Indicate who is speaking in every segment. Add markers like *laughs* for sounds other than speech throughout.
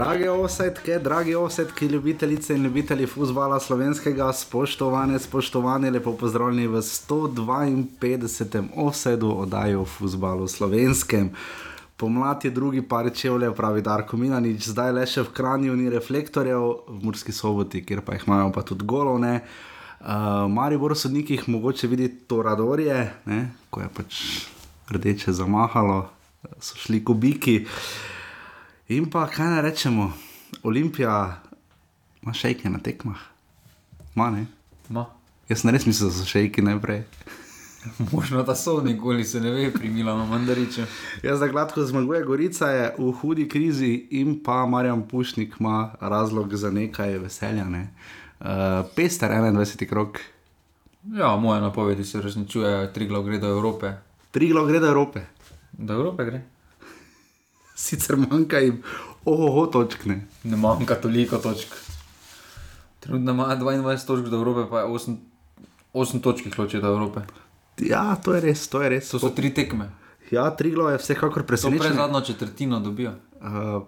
Speaker 1: Drage osetke, dragi osetki, ljubitelice in ljubitelji futbola slovenskega, spoštovane, spoštovane, lepo pozdravljeni v 152. osedu oddaji o futbalu slovenskem. Pomlad je drugi par čevljev, pravi Darko Minanič, zdaj le še v Kranju ni reflektorjev, v Murski soboti, kjer pa jih imajo pa tudi golovne. Uh, Mari bo sodniki jih mogoče videti to radorje, ne? ko je pač rdeče zamahalo, so šli kubiki. In pa kaj naj rečemo, Olimpija ima šejke na tekmah. Ma ne.
Speaker 2: Ma.
Speaker 1: Jaz sem res mislil, da so šejki najprej. *laughs*
Speaker 2: Možno da so, nikoli se ne ve, pri Milano Mandariču.
Speaker 1: Jaz za gladko zmaguje, Gorica je v hudi krizi in pa Marjan Pušnik ima razlog za nekaj veselja. Ne? Uh, Pester 21. krok.
Speaker 2: Ja, moje napovedi se resničujejo, tri glav gre do Evrope.
Speaker 1: Tri glav gre do Evrope.
Speaker 2: Do Evrope gre.
Speaker 1: Sicer manjka jim ohoho točk. Ne?
Speaker 2: Ne manjka toliko točk. Trenutno ima 22 točk do Evrope, pa je 8, 8 točk jih loči do Evrope.
Speaker 1: Ja, to je res, to je res.
Speaker 2: To so tri tekme.
Speaker 1: Ja, tri glav je vsekakor presenečenje.
Speaker 2: zadnjo četrtino dobijo.
Speaker 1: Uh,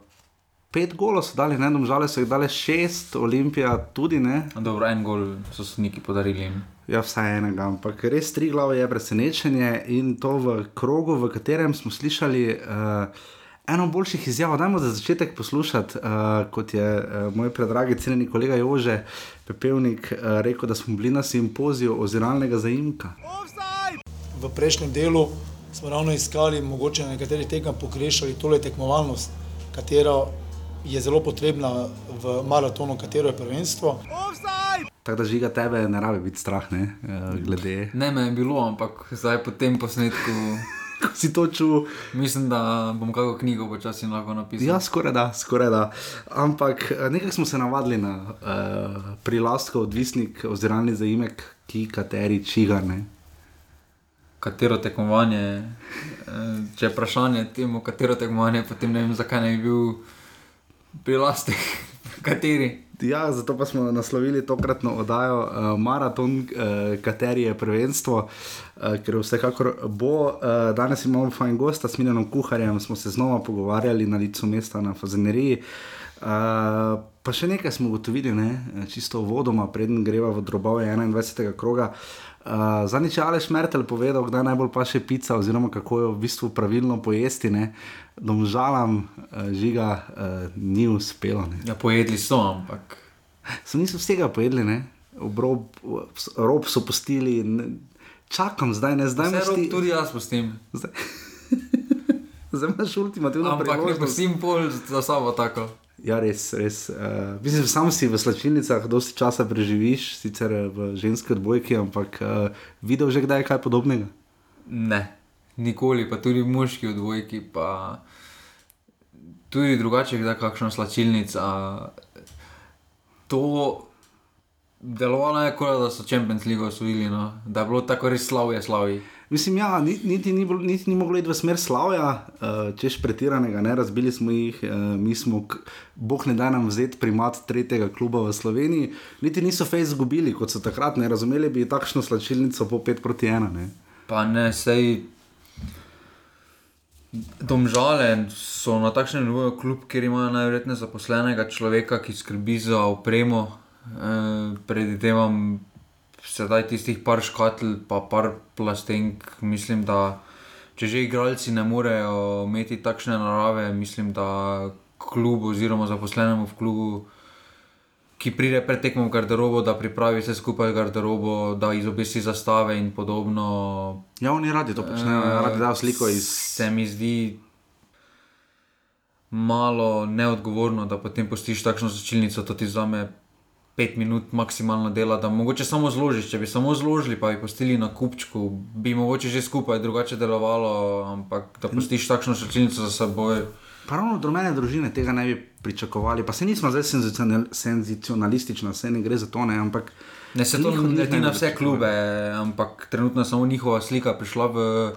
Speaker 1: pet golov so dali, ne vem, žale so jih dali šest, Olimpija tudi ne.
Speaker 2: Dobro, en gol so sodniki podarili. jim.
Speaker 1: Ja, vsaj enega, ampak res tri glave je presenečenje in to v krogu, v katerem smo slišali uh, eno boljših izjav. Dajmo za začetek poslušati, uh, kot je uh, moj predragi cenjeni kolega Jože Pepevnik uh, rekel, da smo bili na simpoziju oziralnega zaimka.
Speaker 3: v prejšnjem delu smo ravno iskali, mogoče na nekaterih tekmah pogrešali tole tekmovalnost, katera je zelo potrebna v maratonu, katero je prvenstvo.
Speaker 1: Tako da žiga tebe ne rabi biti strah, ne, uh, glede.
Speaker 2: Ne me je bilo, ampak zdaj po tem posnetku
Speaker 1: Ko si to čutil,
Speaker 2: mislim, da bom kako knjigo počasi lahko napisal.
Speaker 1: Ja, skoraj da, skoraj da. Ampak eh, nekaj smo se navadili na uh, prilastko, odvisnik, oziroma zaimek, ki kateri čigane.
Speaker 2: katero tekmovanje, eh, če je vprašanje temu, katero tekmovanje, potem ne vem, zakaj ne bi bil prilastek, kateri.
Speaker 1: Ja, zato pa smo naslovili tokratno oddajo uh, Maraton, uh, kateri je prvenstvo, uh, ker vsekakor bo. Uh, danes imamo fajn gosta s Minenom Kuharjem, smo se znova pogovarjali na licu mesta na Fazeneriji. Uh, pa še nekaj smo ugotovili, ne? čisto vodoma, preden greva v drobove 21. kroga. Uh, Zadnjič je Aleš Mertel povedal, kdaj najbolj paše pica, oziroma kako jo v bistvu pravilno pojesti. Ne? Domžalam, uh, žiga, uh, ni uspelo. Ne?
Speaker 2: Ja, pojedli so, ampak
Speaker 1: So niso vsega pojedli, ne? Obrob, rob so pustili, ne, čakam zdaj, ne zdaj
Speaker 2: vse
Speaker 1: ti.
Speaker 2: tudi jaz pustim.
Speaker 1: Zdaj, *laughs* zdaj imaš ultimativno
Speaker 2: Ampak ne
Speaker 1: priložnost.
Speaker 2: pustim pol za sabo tako.
Speaker 1: Ja, res, res. Uh, mislim, sam si v slačilnicah dosti časa preživiš, sicer eh, v ženski odbojki, ampak uh, videl že kdaj kaj podobnega.
Speaker 2: Ne, nikoli, pa tudi moški v dvojki, pa tudi drugače, da kakšna slačilnica. To delovalo je, kot da so Champions League osvojili, no? da je bilo tako res slavje, slavje.
Speaker 1: Mislim, ja, ni- niti ni, bilo- niti ni moglo iti v smer slavja, uh, češ pretiranega, ne, razbili smo jih, uh, mi smo, bog ne da nam vzeti primat tretjega kluba v Sloveniji, niti niso fejs izgubili, kot so takrat, ne razumeli bi takšno slačilnico po 5 proti 1. Ne.
Speaker 2: Pa ne, sej. Domžale so na takšnem nivoju klub, kjer imajo najverjetneje zaposlenega človeka, ki skrbi za opremo. E, Predvidevam sedaj tistih par škatl, pa par plastenk. Mislim, da če že igralci ne morejo imeti takšne narave, mislim, da klub oziroma zaposlenemu v klubu ki pride pred tekmo v garderobo, da pripravi vse skupaj v garderobo, da izobesi zastave in podobno.
Speaker 1: Ja, oni radi to počnejo, uh, radi dajo sliko iz.
Speaker 2: Se mi zdi malo neodgovorno, da potem postiš takšno začilnico, to ti zame pet minut maksimalno dela, da mogoče samo zložiš. Če bi samo zložili, pa bi postili na kupčku, bi mogoče že skupaj drugače delovalo, ampak da postiš takšno začilnico za seboj.
Speaker 1: Pa ravno od rumene družine tega ne bi pričakovali, pa se nismo zdaj senzacional- senzacionalistični, vse ne gre za to, ne, ampak.
Speaker 2: Ne se to leti na vse klube, ampak trenutno je samo njihova slika prišla v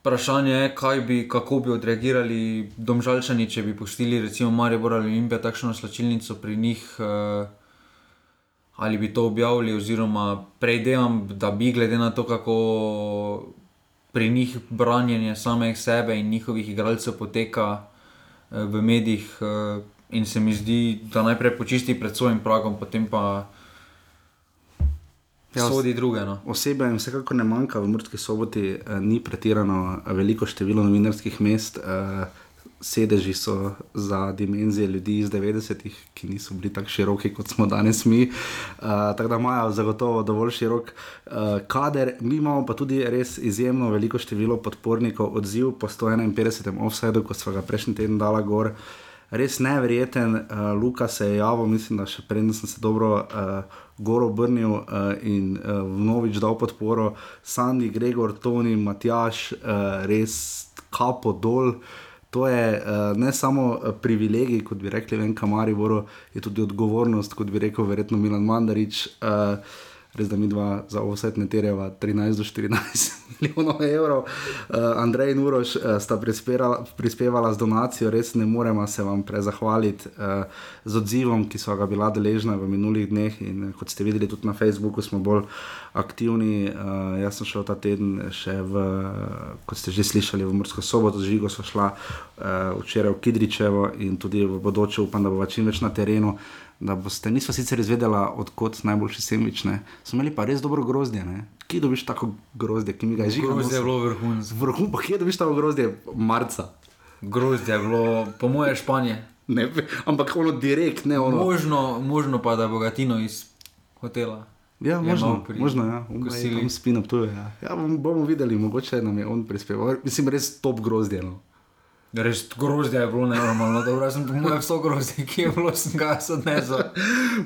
Speaker 2: vprašanje, kaj bi, kako bi odreagirali domžalčani, če bi pustili recimo Maribor ali Olimpija takšno slačilnico pri njih. eh, Ali bi to objavili, oziroma predvidevam, da bi glede na to, kako pri njih branjenje samih sebe in njihovih igralcev poteka, eh, v medijih. Eh, in se mi zdi, da najprej počisti pred svojim pragom, potem pa
Speaker 1: Ja,
Speaker 2: sodi druge. No.
Speaker 1: Osebe jim vsekakor ne manjka, v Murski soboti eh, ni pretirano veliko število novinarskih mest. Eh, sedeži so za dimenzije ljudi iz 90-ih, ki niso bili tako široki kot smo danes mi. Eh, tako da imajo zagotovo dovolj širok eh, kader. Mi imamo pa tudi res izjemno veliko število podpornikov. Odziv po 151. offsetu, ko smo ga prejšnji teden dala gor. Res neverjeten, uh, Luka se je javil, mislim, da še preden sem se dobro uh, gor obrnil uh, in uh, vnovič dal podporo, Sandy, Gregor, Toni, Matjaš, uh, res kapo dol. To je uh, ne samo uh, privilegij, kot bi rekli, vem, kamari, Voro, je tudi odgovornost, kot bi rekel, verjetno Milan Mandarič. Uh, Res, da mi dva za offset ne terjava 13 do 14 *laughs* milijonov evrov. Uh, Andrej in Uroš uh, sta prispevala, prispevala z donacijo, res ne moremo se vam prezahvaliti uh, z odzivom, ki so ga bila deležna v minulih dneh. In uh, kot ste videli tudi na Facebooku, smo bolj aktivni. Uh, jaz sem šel ta teden še v, kot ste že slišali, v Mursko soboto, Žigo so šla uh, včeraj v Kidričevo in tudi v bodoče upam, da bo čim več na terenu da boste, nismo sicer izvedeli, odkot najboljši semične, smo imeli pa res dobro grozdje. Ne? Kje dobiš tako grozdje, ki mi ga je že
Speaker 2: Grozdje je bilo vrhunsko.
Speaker 1: Vrhu, pa kje dobiš tako grozdje? Marca.
Speaker 2: Grozdje je bilo, po moje, Španije.
Speaker 1: Ne, ampak ono direkt, ne ono.
Speaker 2: Možno, možno pa da je bogatino iz hotela.
Speaker 1: Ja, možno,
Speaker 2: pri
Speaker 1: možno ja.
Speaker 2: kosilu.
Speaker 1: Tam spino tu je. Ja. ja, bom- bomo videli, mogoče nam je on prispeval. Mislim, res top grozdje. No.
Speaker 2: Res grozdje je bilo nenormalno, dobro, jaz sem po mojem vso grozdje, ki je bilo, sem ga odnesel.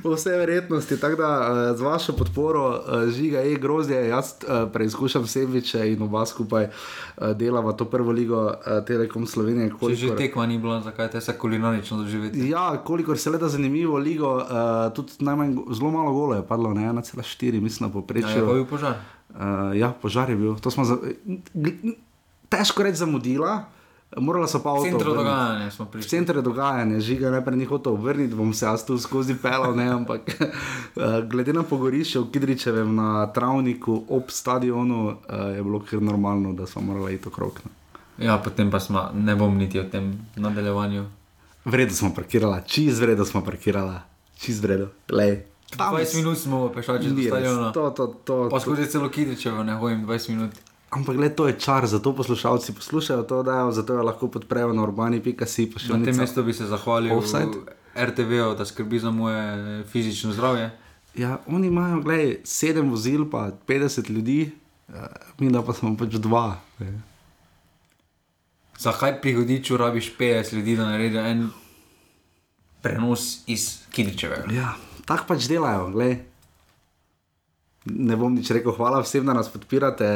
Speaker 1: Po vsej verjetnosti, tako da eh, z vašo podporo eh, žiga je grozdje, jaz eh, preizkušam Seviče in oba skupaj delava to prvo ligo Telekom Slovenije.
Speaker 2: Če že
Speaker 1: kolikor-
Speaker 2: tekma ni bila, zakaj te se kulinarično doživeti?
Speaker 1: Ja, kolikor se le da zanimivo ligo, tudi najmanj, zelo malo golo je padlo, ne 1,4, mislim, na
Speaker 2: Ja, je bil požar.
Speaker 1: Uh, ja, požar je bil. To smo za, težko reči zamudila, morala so pa
Speaker 2: V
Speaker 1: avto. obrniti.
Speaker 2: dogajanja smo prišli.
Speaker 1: centru dogajanja, žiga najprej ni hotel obrniti, bom se jaz tu skozi pelal, ne, ampak *laughs* eh, glede na pogorišče v Kidričevem na travniku ob stadionu uh, je bilo kar normalno, da smo morali iti okrog. No.
Speaker 2: Ja, potem pa smo, ne bom niti o tem nadaljevanju.
Speaker 1: Vredo smo parkirala, čez vredo smo parkirala, čez vredo. Lej, tam
Speaker 2: 20 minut smo pešači do stadiona.
Speaker 1: To, to, to,
Speaker 2: Pa skozi celo Kidričevo ne hojim 20 minut.
Speaker 1: Ampak gled, to je čar, zato poslušalci poslušajo to, da zato jo lahko podprejo na urbani.si.
Speaker 2: Na tem mestu bi se zahvalil
Speaker 1: Offside?
Speaker 2: RTV-u, da skrbi za moje fizično zdravje.
Speaker 1: Ja, oni imajo, gledaj, sedem vozil, pa 50 ljudi, uh, mi da pa smo pač dva.
Speaker 2: Zakaj pri hudiču rabiš 50 ljudi, da naredijo en prenos iz Kidričevega?
Speaker 1: Ja, tako pač delajo, glej. Ne bom nič rekel, hvala vsem, da nas podpirate.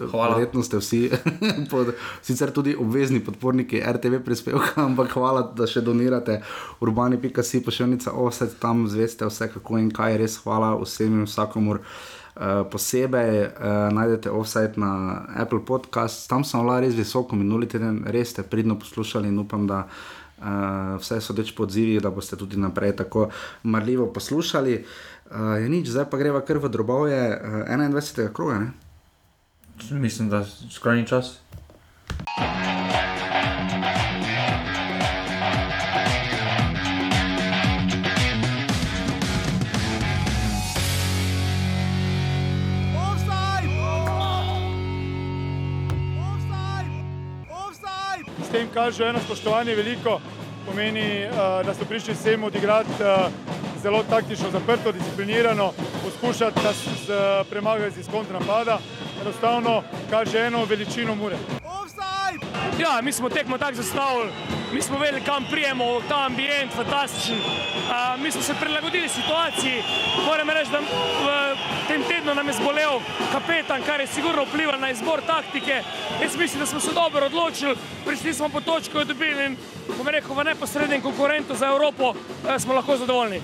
Speaker 2: Hvala.
Speaker 1: Verjetno ste vsi, *laughs* pod, sicer tudi obvezni podporniki RTV prispevka, ampak hvala, da še donirate. Urbani.si pošiljnica offset, tam zveste vse, kako in kaj. Res hvala vsem in vsakomur. Uh, posebej uh, najdete offset na Apple Podcast, tam sem bila res visoko minuli teden, res ste pridno poslušali in upam, da uh, vse sodeč po odzivih, da boste tudi naprej tako marljivo poslušali. Uh, je nič, zdaj pa greva kar v drobove uh, 21. kroga. Ne?
Speaker 2: Mislim, da je skrajni čas.
Speaker 4: S tem kaže eno spoštovanje veliko, pomeni, uh, da so prišli sem odigrati uh, zelo taktično, zaprto, disciplinirano, poskušati nas z- premagati iz kontranapada. Enostavno kaže eno veličino mure.
Speaker 5: Ja, mi smo tekmo tako zastavili, mi smo vedeli, kam prijemo, ta ambient, fantastičen. A, mi smo se prilagodili situaciji. Moram reči, da v tem tednu nam je zbolel kapetan, kar je sigurno vplivalo na izbor taktike. Jaz mislim, da smo se dobro odločili, prišli smo po točko in dobili in, bom rekel, v neposrednem konkurentu za Evropo eh, smo lahko zadovoljni.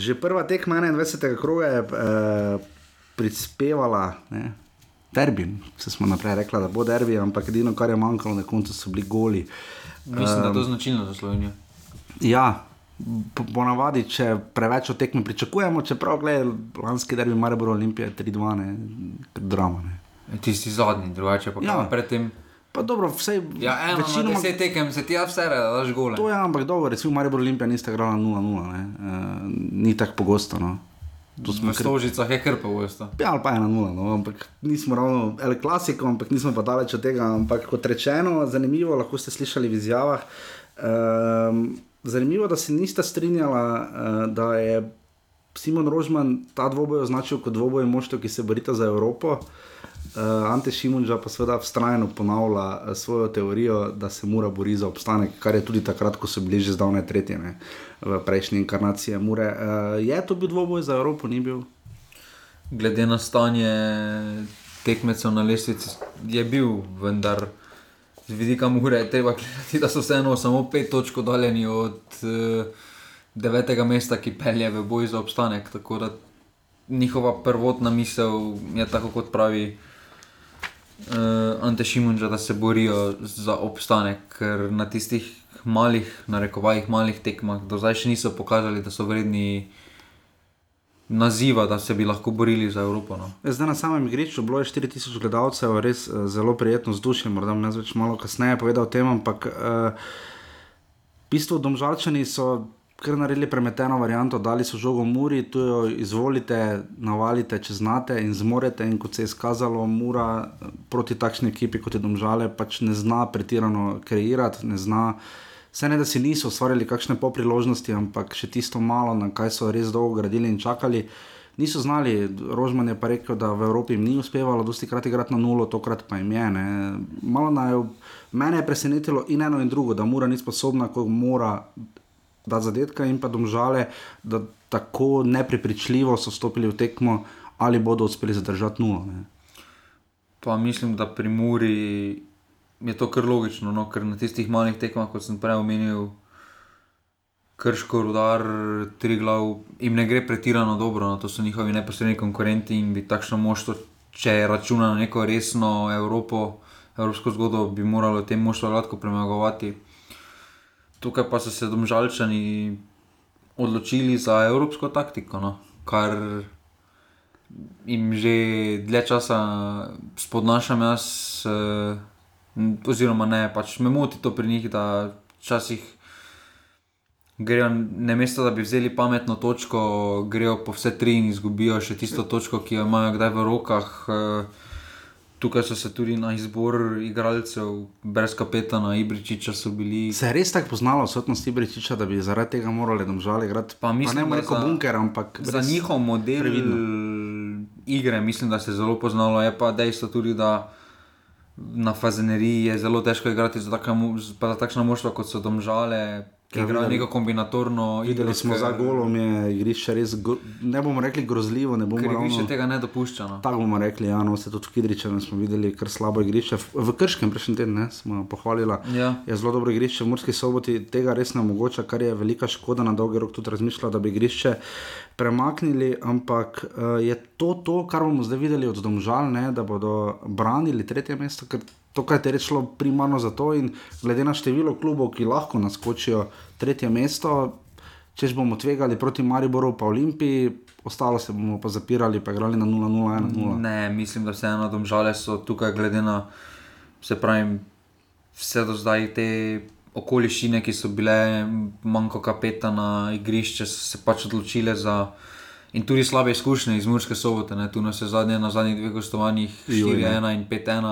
Speaker 1: Že prva tekma 21. kroga je uh, prispevala ne, derbi. Se smo naprej rekli, da bo derbi, ampak edino, kar je manjkalo na koncu, so bili goli.
Speaker 2: Mislim, da je to značilno za Slovenijo.
Speaker 1: Ja, po- ponavadi, če preveč od tekme pričakujemo, čeprav gledaj, lanski derbi Maribor Olimpije 3-2, ne, drama. Ne.
Speaker 2: Tisti zadnji, drugače pa
Speaker 1: ja.
Speaker 2: predtem.
Speaker 1: Pa dobro, vsej
Speaker 2: Ja, eno Večinoma... na deset tekem se ti ja vse reda, daš gole.
Speaker 1: To je, ampak dobro, recimo Maribor Olimpija nista igrala 0-0, ne. Uh, ni tako pogosto. No.
Speaker 2: V
Speaker 1: kar
Speaker 2: Stožicah je kar pogosto.
Speaker 1: Ja, ali pa ena nula, no, ampak nismo ravno El Clasico, ampak nismo pa daleč od tega. Ampak kot rečeno, zanimivo, lahko ste slišali v izjavah. Um, zanimivo, da se nista strinjala, uh, da je Simon Rožman ta dvoboj označil kot dvoboj moštva, ki se borita za Evropo. Uh, Ante Šimunža pa seveda vztrajno ponavlja uh, svojo teorijo, da se mora boriti za obstanek, kar je tudi takrat, ko so bili že zdavne tretje ne, v prejšnji inkarnaciji Mure. Uh, je to bil dvoboj za Evropo, ni bil?
Speaker 2: Glede na stanje tekmecev na lestvici je bil, vendar z vidika Mure je treba gledati, da so vseeno samo pet točk oddaljeni od uh, devetega mesta, ki pelje v boj za obstanek. Tako da njihova prvotna misel je tako kot pravi. Uh, Ante Šimunča, da se borijo za obstanek, ker na tistih malih, narekovajih malih tekmah do zdaj še niso pokazali, da so vredni naziva, da se bi lahko borili za Evropo. No.
Speaker 1: Zdaj na samem igrišču bilo je 4000 gledalcev, res uh, zelo prijetno vzdušje, morda bom jaz več malo kasneje povedal o tem, ampak uh, v bistvu domžalčani so kar naredili premeteno varianto, dali so žogo Muri, tu jo izvolite, navalite, če znate in zmorete. In kot se je izkazalo, Mura eh, proti takšni ekipi kot je Domžale pač ne zna pretirano kreirati, ne zna. Vse ne, da si niso ustvarjali kakšne po priložnosti, ampak še tisto malo, na kaj so res dolgo gradili in čakali. Niso znali, Rožman je pa rekel, da v Evropi jim ni uspevalo, dosti krat igrati na nulo, tokrat pa jim je. Ne. Malo naj, mene je presenetilo in eno in drugo, da Mura ni sposobna, ko mora da zadetka in pa domžale, da tako neprepričljivo so stopili v tekmo, ali bodo uspeli zadržati nulo. Ne.
Speaker 2: Pa mislim, da pri Muri je to kar logično, no? ker na tistih malih tekmah, kot sem prej omenil, krško, rudar, tri glav, jim ne gre pretirano dobro, no? to so njihovi neposredni konkurenti in bi takšno moštvo, če računa na neko resno Evropo, evropsko zgodbo, bi moralo tem moštvo lahko premagovati. Tukaj pa so se domžalčani odločili za evropsko taktiko, no? kar jim že dlje časa spodnašam jaz, eh, oziroma ne, pač me moti to pri njih, da včasih grejo ne mesto, da bi vzeli pametno točko, grejo po vse tri in izgubijo še tisto točko, ki jo imajo kdaj v rokah. eh, Tukaj so se tudi na izbor igralcev, brez kapetana Ibričiča so bili.
Speaker 1: Se je res tako poznalo odsotnost Ibričiča, da bi zaradi tega morali domžale igrati?
Speaker 2: Pa mislim,
Speaker 1: ne bom rekel
Speaker 2: za-
Speaker 1: bunker, ampak
Speaker 2: Za njihov model
Speaker 1: previdno.
Speaker 2: igre mislim, da se je zelo poznalo. Je pa dejstvo tudi, da na Fazeneriji je zelo težko igrati za, taka, mo- za takšna moštva, kot so Domžale, ki
Speaker 1: Ja, videli-
Speaker 2: neko kombinatorno igro.
Speaker 1: Videli smo za golom, je igrišče res, ne bomo rekli grozljivo, ne bomo ravno.
Speaker 2: više tega ne dopušča. No.
Speaker 1: Tako bomo rekli, ja, no, se tudi v Kidričevu smo videli kar slabo igrišče. V, v Krškem prejšnji teden ne, smo pohvalili.
Speaker 2: Ja.
Speaker 1: Je zelo dobro igrišče, v Murski soboti tega res ne omogoča, kar je velika škoda na dolgi rok tudi razmišljala, da bi igrišče premaknili, ampak uh, je to to, kar bomo zdaj videli od domžal, ne, da bodo branili tretje mesto, ker to, kar je res šlo primarno za to in glede na število klubov, ki lahko naskočijo tretje mesto, Če bomo tvegali proti Mariboru, pa Olimpiji, ostalo se bomo pa zapirali, pa igrali na 0-0-1-0.
Speaker 2: Ne, mislim, da vseeno domžale so tukaj, glede na se pravi, vse do zdaj te okoliščine, ki so bile, manjko kapetana, igrišče, so se pač odločile za. In tudi slabe izkušnje iz Murske sobote, ne? tu nas je zadnje, na zadnjih dveh gostovanjih
Speaker 1: Joj, ne.
Speaker 2: 4-1 in 5-1,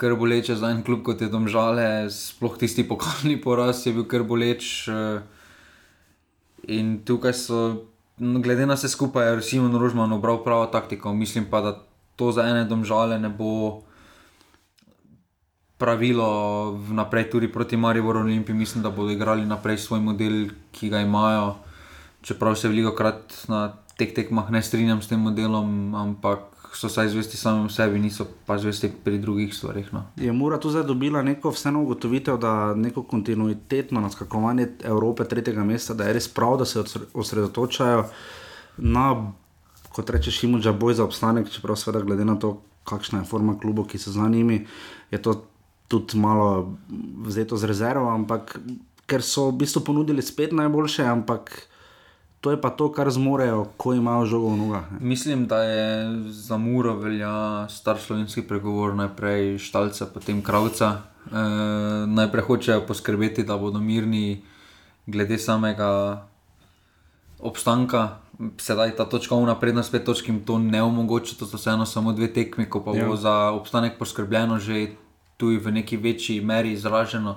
Speaker 2: kar boleče za en klub kot je Domžale, sploh tisti pokalni poraz je bil kar boleč. eh, In tukaj so, no, glede na vse skupaj, je Simon Rožman obral pravo taktiko. Mislim pa, da to za ene domžale ne bo pravilo vnaprej, tudi proti Mariboru Olimpiji. Mislim, da bodo igrali naprej svoj model, ki ga imajo. Čeprav se veliko krat na teh tekmah ne strinjam s tem modelom, ampak so saj zvesti samim sebi, niso pa zvesti pri drugih stvarih. No.
Speaker 1: Je Mura tu zdaj dobila neko vseeno ugotovitev, da neko kontinuitetno naskakovanje Evrope, tretjega mesta, da je res prav, da se osre- osredotočajo na, kot reče Šimunča, boj za obstanek, čeprav seveda glede na to, kakšna je forma klubov, ki so za njimi, je to tudi malo vzeto z rezervo, ampak ker so v bistvu ponudili spet najboljše, ampak to je pa to, kar zmorejo, ko imajo žogo v nogah. ne.
Speaker 2: Mislim, da je za Muro velja star slovenski pregovor, najprej štalca, potem kravca. E, najprej hočejo poskrbeti, da bodo mirni glede samega obstanka. Sedaj ta točkovna prednost pet točk jim to ne omogoča, to so vseeno samo dve tekmi, ko pa ja. bo za obstanek poskrbljeno že tu v neki večji meri izraženo.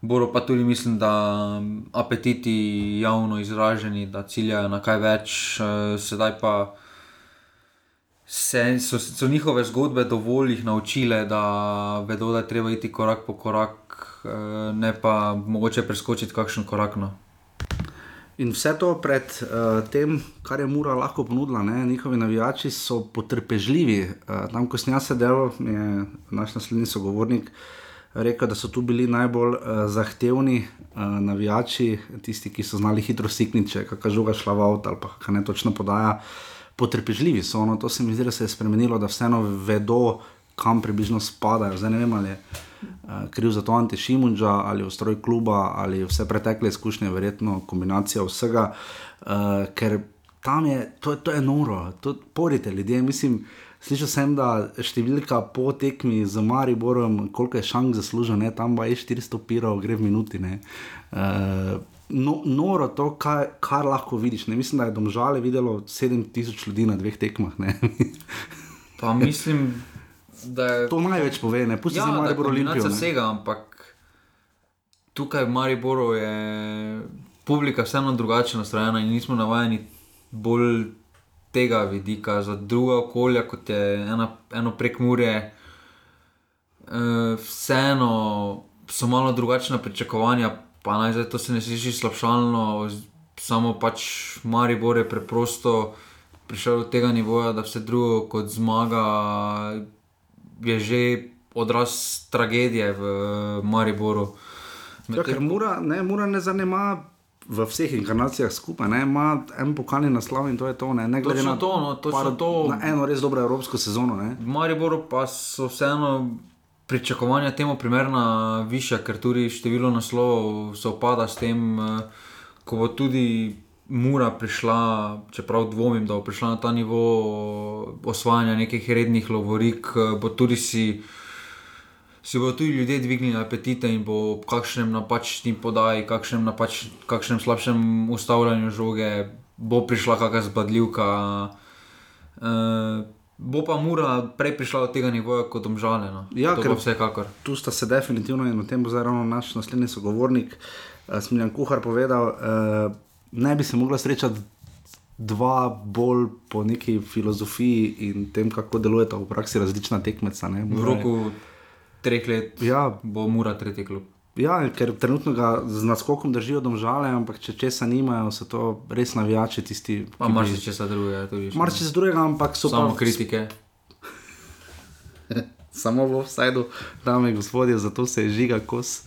Speaker 2: Boro pa tudi mislim, da apetiti javno izraženi, da ciljajo na kaj več, eh, sedaj pa se, so, so njihove zgodbe dovolj jih naučile, da vedo, da je treba iti korak po korak, eh, ne pa mogoče preskočiti kakšen korak. No.
Speaker 1: In vse to pred uh, tem, kar je Mura lahko ponudila, ne? njihovi navijači so potrpežljivi. Uh, tam, ko sem jaz sedel, je naš naslednji sogovornik rekel, da so tu bili najbolj uh, zahtevni uh, navijači, tisti, ki so znali hitro sikniti, če kakšna žoga šla v avto ali pa kaj ne točno podaja. Potrpežljivi so, no, to se mi zdi, da se je spremenilo, da vseeno vedo, kam približno spadajo. Zdaj ne vem, ali je uh, kriv za to Ante Šimunča ali ustroj kluba ali vse pretekle izkušnje, verjetno kombinacija vsega, uh, ker tam je, to, to je noro, to porite ljudje. Mislim, slišal sem, da številka po tekmi z Mariborom, koliko je šank zaslužil, ne, tam pa je 400 pirov, gre v minuti. ne. Uh, No, noro to, kar, kar lahko vidiš. Ne? Mislim, da je domžale videlo 7000 ljudi na dveh tekmah. *laughs*
Speaker 2: Pa mislim, da je
Speaker 1: to največ pove, ne pusti ja,
Speaker 2: je
Speaker 1: Maribor Olimpijo. ne.
Speaker 2: vsega, ampak tukaj v Mariboru je publika vseeno drugače nastrojena in nismo navajeni bolj tega vidika za druga okolja, kot je ena, eno prekmurje. Uh, vseeno so malo drugačna pričakovanja, pa naj zdaj to se ne sliši slabšalno, samo pač Maribor je preprosto prišel do tega nivoja, da vse drugo kot zmaga je že odraz tragedije v Mariboru.
Speaker 1: Ja, ker mura ne, mura ne zanima v vseh inkarnacijah skupaj, ne, ima en pokalni naslov in to je to. Ne, ne glede
Speaker 2: Točno
Speaker 1: na
Speaker 2: to, no, točno to.
Speaker 1: Na eno res dobro evropsko sezono. Ne.
Speaker 2: V Mariboru pa so vseeno pričakovanja temu primerna višja, ker tudi število naslovov se opada s tem, eh, ko bo tudi Mura prišla, čeprav dvomim, da bo prišla na ta nivo osvajanja nekih rednih lovorik, eh, bo tudi si. Si bodo tudi ljudje dvignili apetite in bo ob kakšnem napačnem podaji, kakšnem, napač, kakšnem slabšem ustavljanju žoge, bo prišla kakšna zbadljivka. Uh, bo pa mura prej prišla do tega nivoja kot omžale. No.
Speaker 1: Ja,
Speaker 2: to
Speaker 1: ker-
Speaker 2: vsekakor.
Speaker 1: Tu sta se definitivno in o tem bo zdaj ravno naš naslednji sogovornik, uh, Smiljan Kuhar, povedal. Uh, ne bi se mogla srečati dva bolj po neki filozofiji in tem, kako delujeta v praksi različna tekmeca. Ne.
Speaker 2: V roku treh let
Speaker 1: Ja,
Speaker 2: bo mura tretji klub.
Speaker 1: Ja, ker trenutno ga z naskokom držijo domžale, ampak če česa nimajo, so to res navijači tisti.
Speaker 2: Pa marsikaj se drugega tudi. še.
Speaker 1: Marči z drugega, ampak so
Speaker 2: Samo
Speaker 1: pa
Speaker 2: kritike. *laughs*
Speaker 1: samo v offsajdu, dame in gospodje, zato se je žiga kos.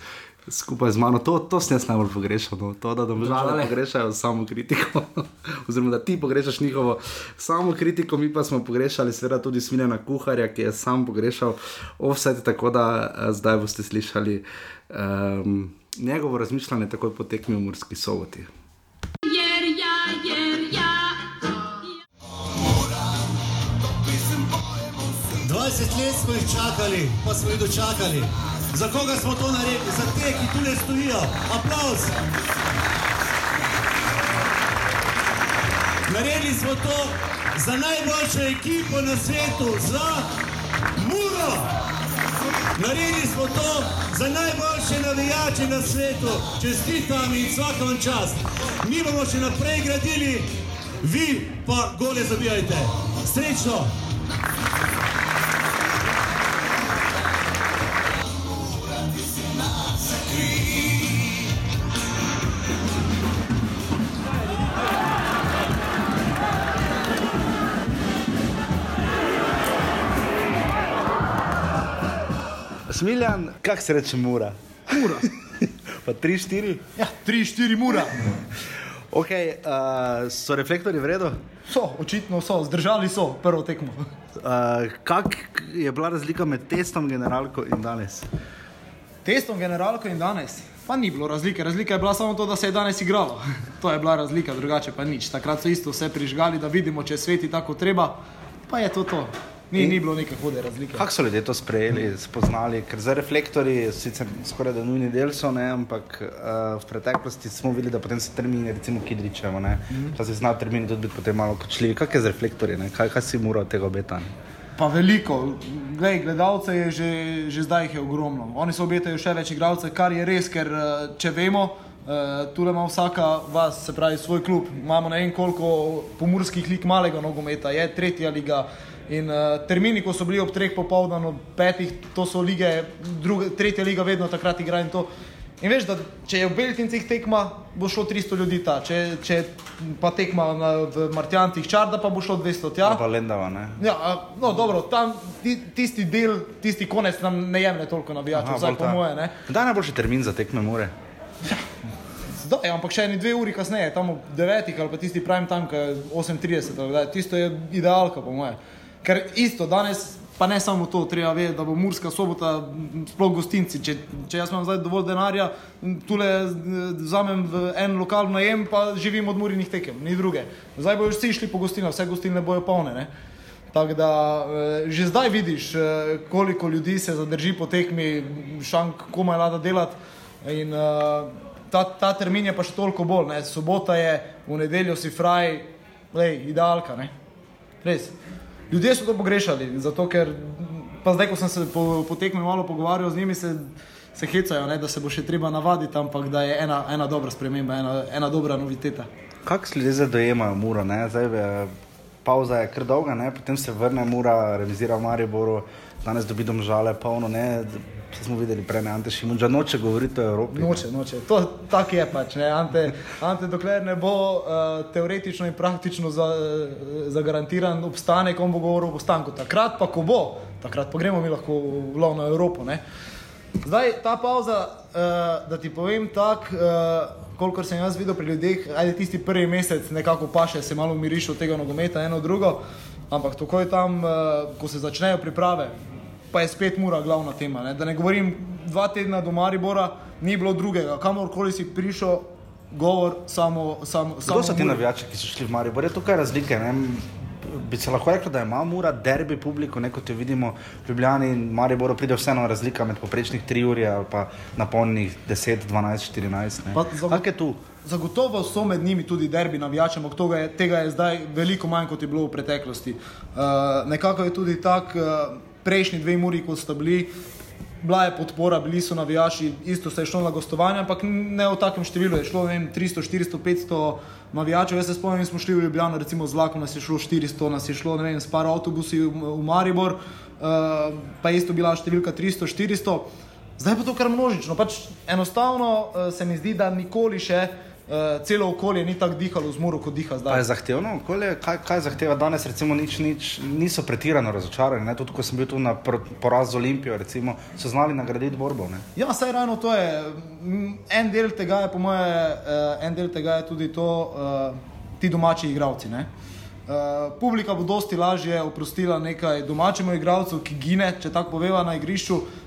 Speaker 1: Skupaj z mano, to, to sem jaz najbolj pogrešal, no. to, da domžale
Speaker 2: Domžale.
Speaker 1: pogrešajo samo kritiko, *laughs* oziroma da ti pogrešaš njihovo samo kritiko, mi pa smo pogrešali, seveda, tudi smiljena kuharja, ki je sam pogrešal offside, tako da eh, zdaj boste slišali um, njegovo razmišljanje, takoj po tekmi v Murski soboti.
Speaker 6: Jer ja, jer ja.
Speaker 7: 20 let smo jih čakali, pa smo jih dočakali. Za koga smo to naredili? Za te, ki tu ne stojijo. Aplaus! Naredili smo to za najboljšo ekipo na svetu, za Muro. Naredili smo to za najboljše navijače na svetu. Čestitam in vsako vam čast. Mi bomo še naprej gradili, vi pa gole zabijajte. Srečno!
Speaker 1: Smiljan, kak se reče mura?
Speaker 8: Mura. *laughs*
Speaker 1: pa tri, štiri.
Speaker 8: Ja, tri, štiri mura.
Speaker 1: Ok, uh, so reflektori v redu?
Speaker 8: So, očitno so, zdržali so prvo tekmo.
Speaker 1: Uh, kak je bila razlika med testom, generalko in danes?
Speaker 8: Testom, generalko in danes. Pa ni bilo razlike. Razlika je bila samo to, da se je danes igralo. *laughs* to je bila razlika, drugače pa nič. Takrat so isto vse prižgali, da vidimo, če sveti tako treba. Pa je to to. Ni, ni bilo neke hude razlike.
Speaker 1: Kako so ljudje to sprejeli, spoznali? Ker za reflektori, sicer skoraj da nujni del so, ne, ampak uh, v preteklosti smo videli, da potem se termini, recimo Kidričevo, ne, mm -hmm. se znajo termini tudi biti potem malo kočljivi. Kaj je z reflektorji, ne? kaj, kaj si moral tega obetanja?
Speaker 8: Pa veliko, Glej, gledalce je že, že zdaj jih je ogromno. Oni se obetajo še več igralcev, kar je res, ker eh, če vemo, uh, tu ima vsaka vas, se pravi, svoj klub. Imamo ne vem koliko pomorskih lig malega nogometa, je tretja liga. In uh, termini, ko so bili ob treh popoldan, ob petih, to so lige, druge, tretja liga vedno takrat igra in to. In veš, da če je v Beltincih tekma, bo šlo 300 ljudi ta, če, če pa tekma na, v Martjancih čarda, pa bo šlo 200 tja.
Speaker 1: Pa Lendava, ne?
Speaker 8: Ja, a, no dobro, tam ti, tisti del, tisti konec nam ne jemlje toliko navijačev, vsaj po moje. Ne?
Speaker 1: Kdaj je najboljši termin za tekme more?
Speaker 8: Zdaj, ampak še eni dve uri kasneje, tam ob 9 ali pa tisti prime time, ki je 8.30, tisto je idealka po moje. Ker isto danes, pa ne samo to, treba vedeti, da bo Murska sobota, sploh gostinci. Če, če jaz imam zdaj dovolj denarja, tule vzamem v en lokal najem, pa živim od Murinih tekem, ni druge. Zdaj bojo vsi šli po gostinah, vse gostilne bojo polne. Ne? Tako da že zdaj vidiš, koliko ljudi se zadrži po tekmi, šank komaj lada delati. In ta, ta termin je pa še toliko bolj. Ne? Sobota je, v nedeljo si fraj, lej, idealka. Ne? Res. Ljudje so to pogrešali, zato ker, pa zdaj, ko sem se po, po tekmi malo pogovarjal z njimi, se, se hecajo, ne, da se bo še treba navaditi, ampak da je ena, ena dobra sprememba, ena, ena dobra noviteta.
Speaker 1: Kako ljudje zdaj dojemajo? Ne? Zdaj, pauza je kar dolga, ne? potem se vrne mura, revizira v Mariboru, danes dobi domžale, polno. Ne? Vse smo videli prej, ne Ante Šimunča, noče govoriti o Evropi.
Speaker 8: Noče, noče. To tako je pač. Ne? Ante, Ante, dokler ne bo uh, teoretično in praktično za, uh, zagarantiran obstanek, on bo govoril o ostanku. Takrat pa, ko bo, takrat pa gremo mi lahko v lovno Evropo. Ne? Zdaj ta pauza, uh, da ti povem tako, uh, kolikor sem jaz videl pri ljudeh, ajde tisti prvi mesec nekako paše, se malo miriš od tega nogometa, eno drugo, ampak takoj tam, uh, ko se začnejo priprave, pa je spet mura glavna tema. Ne? Da ne govorim, dva tedna do Maribora ni bilo drugega, kamorkoli si prišel, govor samo. samo
Speaker 1: Kdo so ti navijači, ki so šli v Maribor? Je tukaj razlike. Ne? Bi se lahko rekel, da ima mura derbi publiko, ne kot jo vidimo v Ljubljani in Mariboru, pride vseeno razlika med poprečnih 3 uri ali pa napolnih 10, 12, 14. Kaj je tu?
Speaker 8: Zagotovo so med njimi tudi derbi navijačem, ampak tega je, tega je zdaj veliko manj, kot je bilo v preteklosti. Uh, nekako je tudi tako, uh, prejšnji dve muri, ko sta bili, bila je podpora, bili so navijači, isto se je šlo na gostovanje, ampak ne v takem številu, je šlo vem, 300, 400, 500 navijačev. Jaz se spomnim, smo šli v Ljubljano, recimo z vlakom nas je šlo 400, nas je šlo vem, s par avtobusi v, v Maribor, uh, pa isto bila številka 300, 400. Zdaj pa to kar množično. Pač enostavno uh, se mi zdi, da nikoli še uh, celo okolje ni tako dihalo z muro, kot diha zdaj.
Speaker 1: Je zahtevno okolje, kaj, kaj zahteva danes, recimo, nič, nič, niso pretirano razočarani. Ne? Tudi ko sem bil tu na poraz z Olimpijo, recimo, so znali nagraditi borbo. Ne?
Speaker 8: Ja, saj ravno to je. En del tega je, po moje, uh, en del tega je tudi to, uh, ti domači igravci. Ne? Uh, publika bo dosti lažje oprostila nekaj domačemu igralcu, ki gine, če tako poveva na igrišču, uh,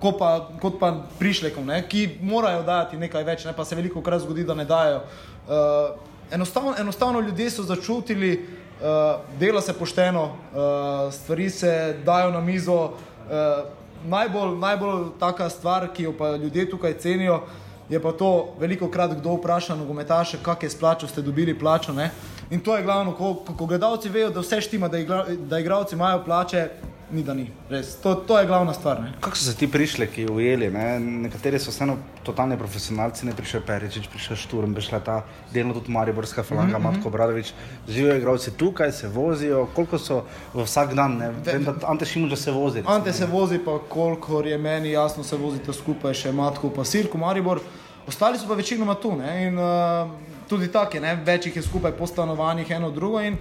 Speaker 8: kot pa, kot pa prišlekom, ne? ki morajo dati nekaj več, ne? pa se veliko krat zgodi, da ne dajo. Uh, enostavno, enostavno ljudje so začutili, uh, dela se pošteno, uh, stvari se dajo na mizo. Uh, najbolj, najbolj taka stvar, ki jo pa ljudje tukaj cenijo, je pa to, veliko krat kdo vpraša nogometaše, kak je splačal, ste dobili plačo. Ne? In to je glavno, ko, ko gledalci vejo, da vse štima, da igravci imajo plače, ni da ni. Res, to, to je glavna stvar. Ne.
Speaker 1: Kako so se ti prišli, ki ujeli? Ne? Nekateri so vseeno totalni profesionalci, ne prišel Peričič, prišel Šturm, prišla ta delno tudi Mariborska falanga, mm -hmm. Matko Bradovič. Živijo igravci tukaj, se vozijo, koliko so vsak dan, ne vem, da Ante Šimu že se vozi. Recimo,
Speaker 8: Ante se vozi, pa kolikor je meni jasno, se vozite skupaj še Matko, pa Sirko, Maribor. Ostali so pa večinoma tu. Ne? In, uh, tudi tako, več jih je skupaj po stanovanjih, eno drugo. In,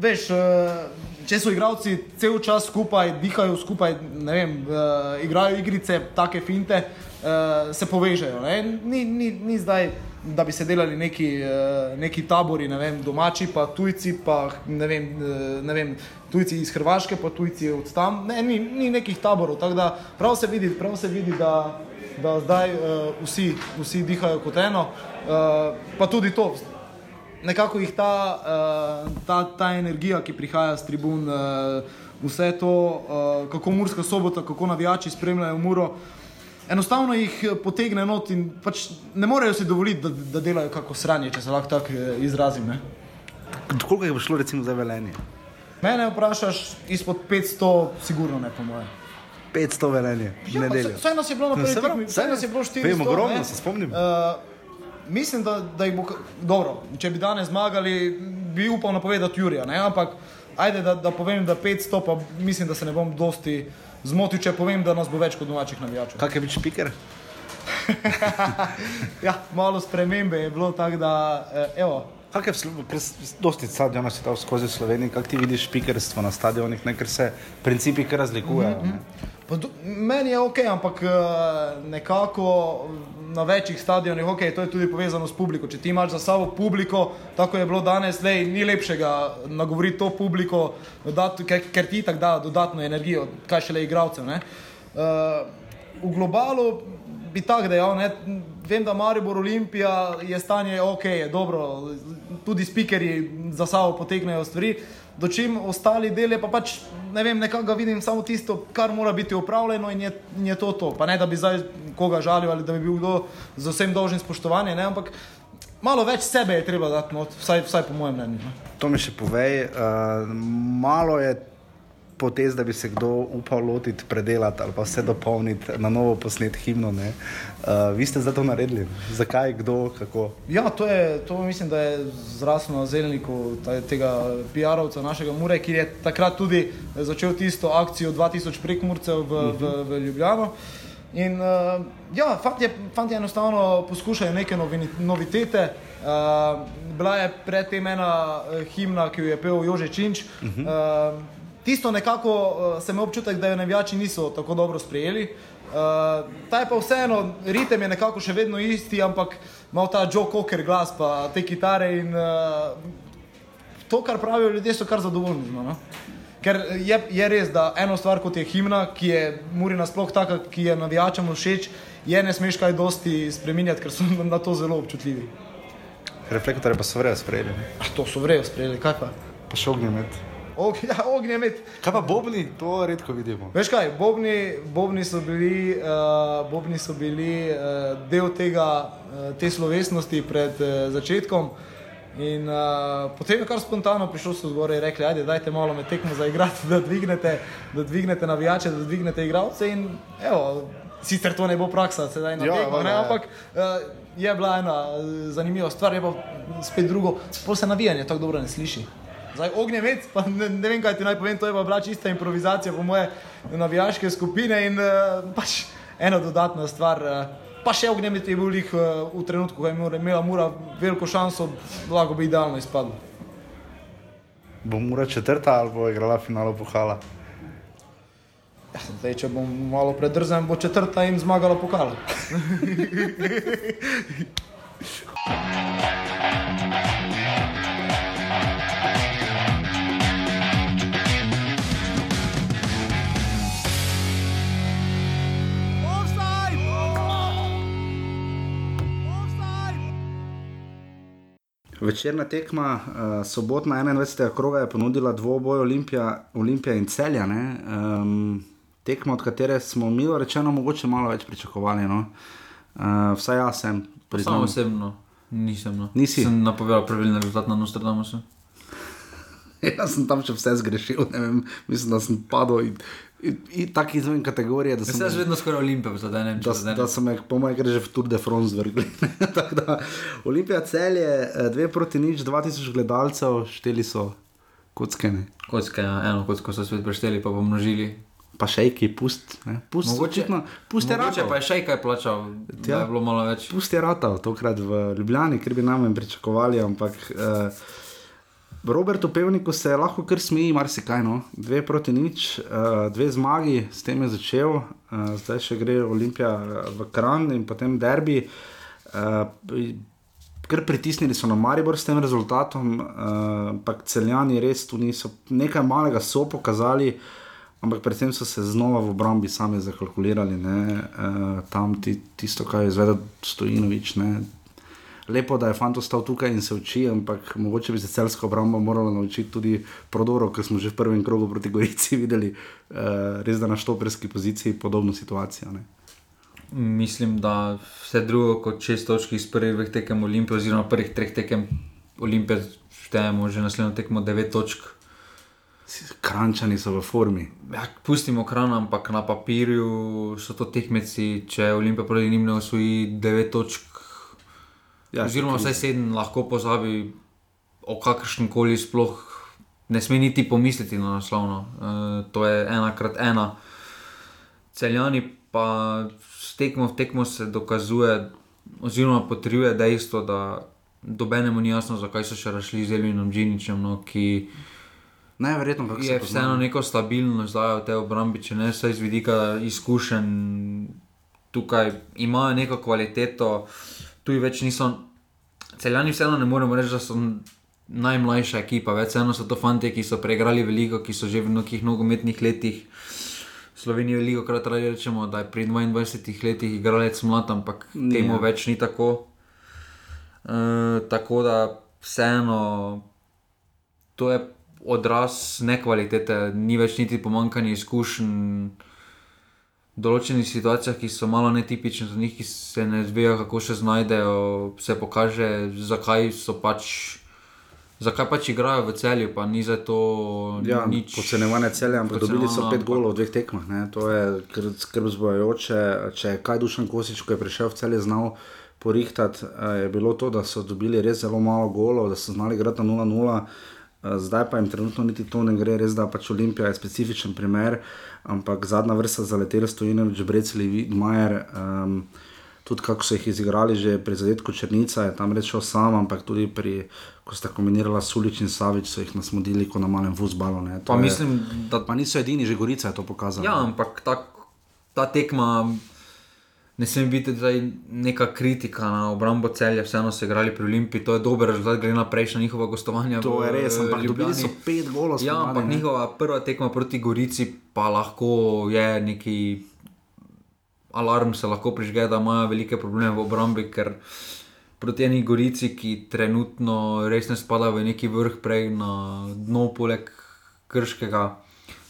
Speaker 8: veš, uh, če so igralci cel čas skupaj, dihajo skupaj, vem, uh, igrajo igrice, take finte, uh, se povežejo. ne. Ni, ni, ni zdaj, da bi se delali neki, uh, neki tabori, ne vem, domači, pa tujci, pa ne vem, uh, ne vem, tujci iz Hrvaške, pa tujci od tam. Ne, ni, ni nekih taborov, tako da prav se vidi, prav se vidi da, da zdaj uh, vsi, vsi dihajo kot eno. Uh, pa tudi to, nekako jih ta, uh, ta, ta energija, ki prihaja z tribun, uh, vse to, uh, kako Murska sobota, kako navijači spremljajo Muro. Enostavno jih potegne not in pač ne morejo si dovoliti, da, da delajo kako sranje, če se lahko tako izrazim. Ne?
Speaker 1: Koliko je šlo recimo za velenje?
Speaker 8: Mene vprašaš izpod 500, sigurno ne, po mojem.
Speaker 1: 500 velenje, v nedeljo.
Speaker 8: Vse nas je bilo na prvi tekmi, vse nas je bilo 400.
Speaker 1: vem, ogromno,
Speaker 8: ne.
Speaker 1: se spomnim.
Speaker 8: Uh, mislim, da, da jih bo, dobro, če bi danes zmagali, bi upal napovedati Jurija, ne? ampak ajde, da, da povem, da 500, pa mislim, da se ne bom dosti zmotil, če povem, da nas bo več kot domačih navijačev.
Speaker 1: Kak je bil špiker? *laughs*
Speaker 8: Ja, malo spremembe je bilo tako, da, eh, evo,
Speaker 1: Kak je dosti stadionov si dal skozi Slovenijo, kako ti vidiš špikerstvo na stadionih, ne, ker se principi kar razlikujejo. Ne.
Speaker 8: Pa do- Meni je ok, ampak eh, nekako na večjih stadionih, ok, to je tudi povezano s publiko. Če ti imaš za sabo publiko, tako je bilo danes, lej, ni lepšega nagovoriti to publiko, dodati, ker, ker ti tako da dodatno energijo, kaj šele igralcev. ne. Eh, v globalu bi tako dejal, ne, vem, da Maribor Olimpija je stanje ok, je dobro, tudi speakerji za sabo potegnejo stvari. Dočim ostali del je pa pač, ne vem, nekako vidim samo tisto, kar mora biti upravljeno in je, in je to to. Pa ne, da bi zdaj koga žalil ali da bi bil kdo z vsem dolžnim spoštovanje, ne, ampak malo več sebe je treba dati, not, vsaj, vsaj po mojem mnenju. no. Ne.
Speaker 1: To mi še povej, uh, malo je potez, da bi se kdo upal lotiti, predelati ali pa vse dopolniti, na novo posnet himno. ne. Uh, vi ste zdaj to naredili. Zakaj, kdo, kako?
Speaker 8: Ja, to, je, to mislim, da je zraslo na zelniku tega PR-ovca našega Mure, ki je takrat tudi začel tisto akcijo 2000 prekmurcev v, v, v Ljubljano. In uh, ja, fanti, fanti enostavno poskušajo neke novini, novitete. Uh, bila je predtem ena eh, himna, ki jo je pel Jože Činč. Uh -huh. uh, tisto nekako uh, sem imel občutek, da jo navijači niso tako dobro sprejeli. Uh, ta je pa vseeno, ritem je nekako še vedno isti, ampak ima ta Joe Cocker glas, pa te kitare in uh, to, kar pravijo ljudje, so kar zadovoljni z njim. No? Ker je, je res, da eno stvar kot je himna, ki je Muri nasploh taka, ki je navijačem všeč, je ne smeš kaj dosti spremenjati, ker so na to zelo občutljivi.
Speaker 1: Reflektorje pa so vrejo sprejeli.
Speaker 8: Ah, to so vrejo sprejeli, kaj pa?
Speaker 1: Pa še ognjemet.
Speaker 8: Ja, ognjemet.
Speaker 1: Kaj pa bobni, to redko vidimo.
Speaker 8: Veš kaj, bobni, bobni so bili, uh, bobni so bili uh, del tega, uh, te slovesnosti pred uh, začetkom. In uh, potem je kar spontano prišel so zgoraj in rekli, ajde, dajte malo med tekmo zaigrati, *laughs* da dvignete, da dvignete navijače, da dvignete igralce. In evo, sicer to ne bo praksa, sedaj na
Speaker 1: Ja,
Speaker 8: tekmo, ne,
Speaker 1: ja.
Speaker 8: ampak uh, je bila ena zanimiva stvar, je pa spet drugo, pol se navijanje tako dobro ne sliši. Zdaj, ognjemet, pa ne, ne vem, kaj ti naj povem, to je pa bila čista improvizacija po moje navijaške skupine in uh, pač ena dodatna stvar. Uh, pa še ognjemet je bil lih uh, v trenutku, ko je imela- Mura veliko šanso, lahko bi idealno izpadlo.
Speaker 1: Bo mora četrta ali bo igrala finalo pohala.
Speaker 8: Ja, zdaj, če bom malo predrzen, bo četrta in zmagala pokal. *laughs*
Speaker 1: Večerna tekma, uh, sobotna 21. kroga je ponudila dvoboj Olimpija, Olimpija in Celja. ne. Um, tekma, od katere smo milo rečeno mogoče malo več pričakovali. No. Uh, vsaj jaz sem, priznam.
Speaker 2: osebno nisem. No.
Speaker 1: Nisi?
Speaker 2: Sem napovedal pravilni rezultat na Nostradamusu. *laughs*
Speaker 1: Jaz sem tam še vse zgrešil, ne vem, mislim, da sem padel in tako izven kategorije, da sem,
Speaker 2: sem vedno skoraj olimpij, zdaj ne vem, če
Speaker 1: da, me, po mojem, gre že v Tour de France zvrgli. *laughs* Olimpija cel je dve proti nič, 2000 gledalcev, šteli so kockene.
Speaker 2: Kocke, ja, eno kocko so svet prešteli, pa pomnožili.
Speaker 1: Pa šejki, pust, ne, pust,
Speaker 2: Mogoče-
Speaker 1: očitno, pust je
Speaker 2: Mogoče
Speaker 1: ratov.
Speaker 2: pa je še kaj plačal, da
Speaker 1: Ja.
Speaker 2: je bilo malo več.
Speaker 1: Pust je ratov, tokrat v Ljubljani, ker bi nam pričakovali, ampak uh, Robertu Pevniku se lahko kar smeji, marsikaj. No. Dve proti nič, uh, dve zmagi, s tem je začel, uh, zdaj še gre Olimpija eh, v Kran in potem derbi. Uh, Ker pritisnili so na Maribor s tem rezultatom, ampak uh, celjani res tu niso, nekaj malega so pokazali, ampak predvsem so se znova v obrambi sami zakalkulirali, uh, tam ti, tisto, kar je izvedel Stojinovič, ne, lepo, da je fant ostal tukaj in se uči, ampak mogoče bi se celska obramba morala naučiti tudi prodorov, ker smo že v prvem krogu proti Gorici *laughs* videli, uh, res da na štoperski poziciji podobno situacijo. Ne.
Speaker 2: Mislim, da vse drugo kot šest točk iz prvih dveh tekem Olimpije, oziroma prvih treh tekem Olimpije, štejemo že naslednjo tekmo devet točk.
Speaker 1: Krančani so v formi.
Speaker 2: Ja, pustimo kran, ampak na papirju so to tekmeci, če Olimpija proti njim ne osvoji devet točk, Ja, Oziroma, vsaj sedem lahko pozabi o kakršnem koli sploh. Ne sme niti pomisliti na naslovno. E, to je ena krat ena. Celjani pa s tekmo v tekmo se dokazuje, oziroma potrjuje dejstvo, da dobenemu ni jasno, zakaj so še rašli z Elvinom Džiničem, no, ki
Speaker 1: Najverjetno,
Speaker 2: je vseeno neko stabilnost zdaj v tej obrambi, če ne vse iz vidika izkušenj. Tukaj imajo neko kvaliteto, tu več niso. Celjani vseeno ne moremo reči, da so najmlajša ekipa, več vseeno so to fanti, ki so preigrali veliko, ki so že v nekih nogometnih letih. Slovenijo veliko krat rečemo, da je pri 22 letih igralec mlad, ampak temu več ni tako. E, tako da vseeno to je odraz nekvalitete, ni več niti pomankanje izkušenj določenih situacijah, ki so malo netipične, za njih, ki se ne zvejo, kako se znajdejo, se pokaže, zakaj so pač. Zakaj pač igrajo v celju, pa ni za to
Speaker 1: ja,
Speaker 2: nič.
Speaker 1: Podcenjevanje celja, ampak dobili so pet golov v dveh tekmah. Ne? To je kr- skrb zbojajoče. Če je kaj dušen kosič, ko je prišel v celje, znal porihtati, eh, je bilo to, da so dobili res zelo malo golov, da so znali igrati na 0-0. Eh, Zdaj pa jim trenutno niti to ne gre, res da pač Olimpija je specifičen primer, ampak zadnja vrsta zaletela Stojinovič, Breceli, Vidmajer. Um, tudi kako so jih izigrali, že pri zadetku Črnica je tam rečel sam, ampak tudi pri, ko sta kombinirala Sulič in Savič, so jih nasmodili kot na malem. To
Speaker 2: Pa
Speaker 1: je-
Speaker 2: mislim, da
Speaker 1: Pa niso edini, že Gorica je to pokazala.
Speaker 2: Ja, ampak ta, ta tekma ne sme biti zdaj neka kritika na obrambo celja, vseeno so igrali pri Olimpiji, to je dober rezultat, glede na prejšnja njihova gostovanja.
Speaker 1: To je res, ampak
Speaker 2: Ljubljani.
Speaker 1: dobili so pet golov.
Speaker 2: Ja,
Speaker 1: spomladi,
Speaker 2: ampak
Speaker 1: ne.
Speaker 2: njihova prva tekma proti Gorici pa lahko je neki alarm, se lahko prižge, da imajo velike probleme v obrambi, ker proti eni Gorici, ki trenutno res ne spada v neki vrh, prej na dno poleg Krškega.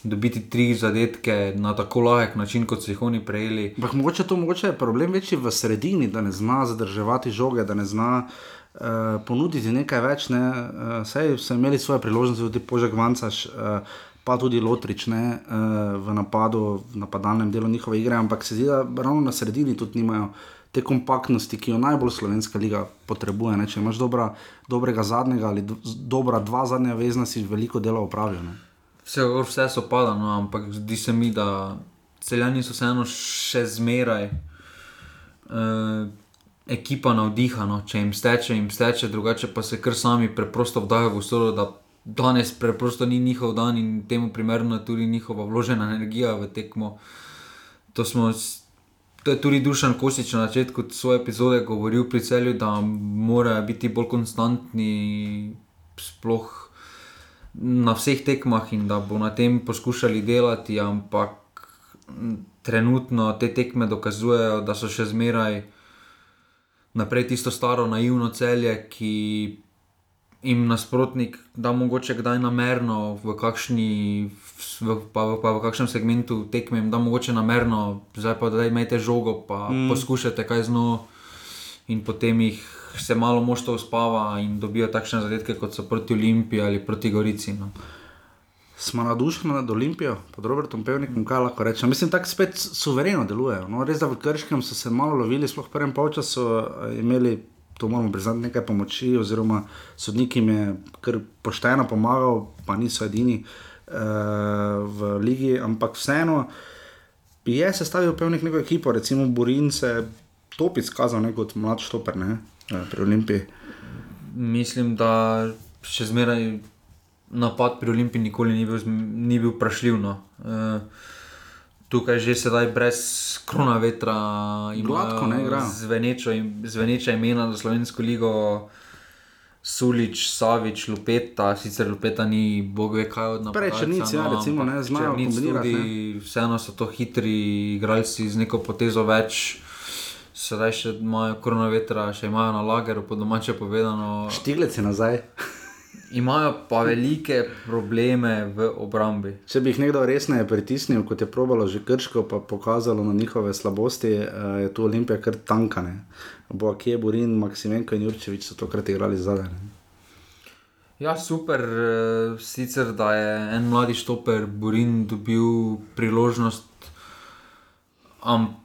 Speaker 2: Dobiti tri zadetke na tako lahek način, kot so jih oni prejeli.
Speaker 1: Ampak mogoče to mogoče je problem večji v sredini, da ne zna zadrževati žoge, da ne zna uh, ponuditi nekaj več. Ne? Uh, sej so imeli svoje priložnosti, tudi Požek Vancaš, uh, pa tudi Lotrič ne? uh, v napadu, v napadalnem delu njihove igre, ampak se zdi, da ravno na sredini tudi nimajo. Te kompaktnosti, ki jo najbolj slovenska liga potrebuje. Ne? Če imaš dobra, dobrega zadnjega ali do, dobra dva zadnja vezna, si veliko dela opravijo. Ne?
Speaker 2: Vse, vse so pada, no, ampak zdi se mi, da celjani so vseeno še zmeraj uh, ekipa navdihana. Če jim steče, jim steče, drugače pa se kar sami preprosto vdajo v usodo, da danes preprosto ni njihov dan in temu primerno tudi njihova vložena energija v tekmo. To, smo, to je tudi Dušan Kosič na začetku svoje epizode govoril pri celju, da morajo biti bolj konstantni, sploh na vseh tekmah in da bo na tem poskušali delati, ampak trenutno te tekme dokazujejo, da so še zmeraj naprej tisto staro naivno celje, ki jim nasprotnik da mogoče kdaj namerno v, kakšni, v, pa, v- pa v kakšnem segmentu tekme, jim da mogoče namerno, zdaj pa da imate žogo, pa mm. poskušate kaj z njo in potem jih se malo moštvo uspava in dobijo takšne zadetke, kot so proti Olimpiji ali proti Gorici. No.
Speaker 1: smo navdušeni nad Olimpijo, pod Robertom Pevnikom, kaj lahko rečem. Mislim, tako spet suvereno delujejo. No, res da v Krškem so se malo lovili, sploh v prvem polčasu eh, imeli, to moramo priznati, nekaj pomoči, oziroma sodnik jim je kar pošteno pomagal, pa niso edini uh, v ligi, ampak vseeno je sestavil Pevnik neko ekipo, recimo Burin se top izkazal ne, kot mlad štoper ne, eh, pri Olimpiji.
Speaker 2: Mislim, da še zmeraj napad pri Olimpiji nikoli ni bil, ni bil vprašljiv. No. Uh, tukaj že sedaj brez krona vetra
Speaker 1: Gladko ne igrajo.
Speaker 2: zvenečo, im- zveneča imena za slovensko ligo. Sulič, Savič, Lupeta, sicer Lupeta ni bog ve kaj od naprej.
Speaker 1: Prej Črnic, ja, recimo, ne, znajo
Speaker 2: Tudi, vseeno so to hitri igralci z neko potezo več. Sedaj še imajo korona vetra, še imajo na lageru, po domače povedano.
Speaker 1: Štiglec je nazaj.
Speaker 2: Imajo pa velike probleme v obrambi.
Speaker 1: Če bi jih nekdo resneje pritisnil, kot je probalo že Krško, pa pokazalo na njihove slabosti, eh, je tu Olimpija kar tankane. Bo Akije, Burin, Maksimenko in Jurčevič so tokrat igrali zadaj.
Speaker 2: Ja, super, eh, sicer da je en mladi štoper Burin dobil priložnost, ampak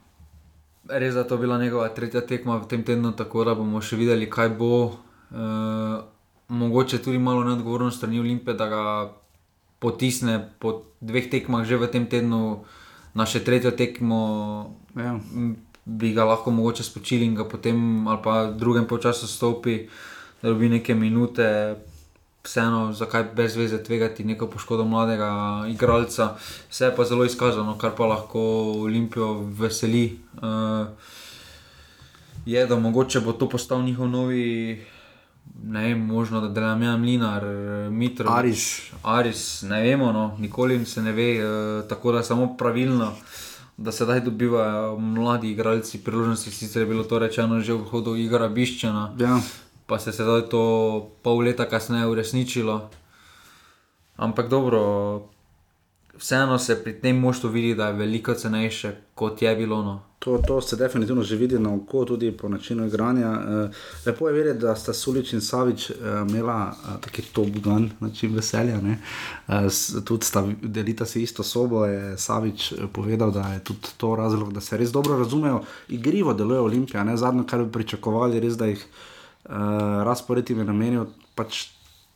Speaker 2: res da je to bila njegova tretja tekma v tem tednu, tako da bomo še videli, kaj bo. E, mogoče tudi malo neodgovorno strani Olimpije, da ga potisne po dveh tekmah že v tem tednu na še tretjo tekmo.
Speaker 1: Ja.
Speaker 2: Bi ga lahko mogoče spočili in ga potem ali pa v drugem času stopi, da dobi neke minute, vseeno, zakaj brez veze tvegati neko poškodbo mladega igralca. Vse je pa zelo izkazano, kar pa lahko Olimpijo veseli. Uh, je, da mogoče bo to postal njihov novi, ne vem, možno da delam ja, Mlinar, Mitro.
Speaker 1: Aris.
Speaker 2: Aris, ne vemo, no, nikoli se ne ve, uh, tako da je samo pravilno. Da sedaj dobivajo mladi igralci priložnosti, sicer je bilo to rečeno že v hodu Igora Biščana,
Speaker 1: Ja.
Speaker 2: Pa se je sedaj to pol leta kasneje uresničilo. Ampak dobro, vseeno se pri tem moštvu vidi, da je veliko cenejše, kot je bilo. No.
Speaker 1: To, to se definitivno že vidi na oko, tudi po načinu igranja. Eh, Lepo je vedeti, da sta Sulič in Savič eh, imela eh, taki top gun, način veselja. ne. S- Tudi sta delita si isto sobo. Je Savič povedal, da je tudi to razlog, da se res dobro razumejo. Igrivo deluje Olimpija, ne zadnjo, kar bi pričakovali, res da jih uh, razpored jim je namenil. Pač,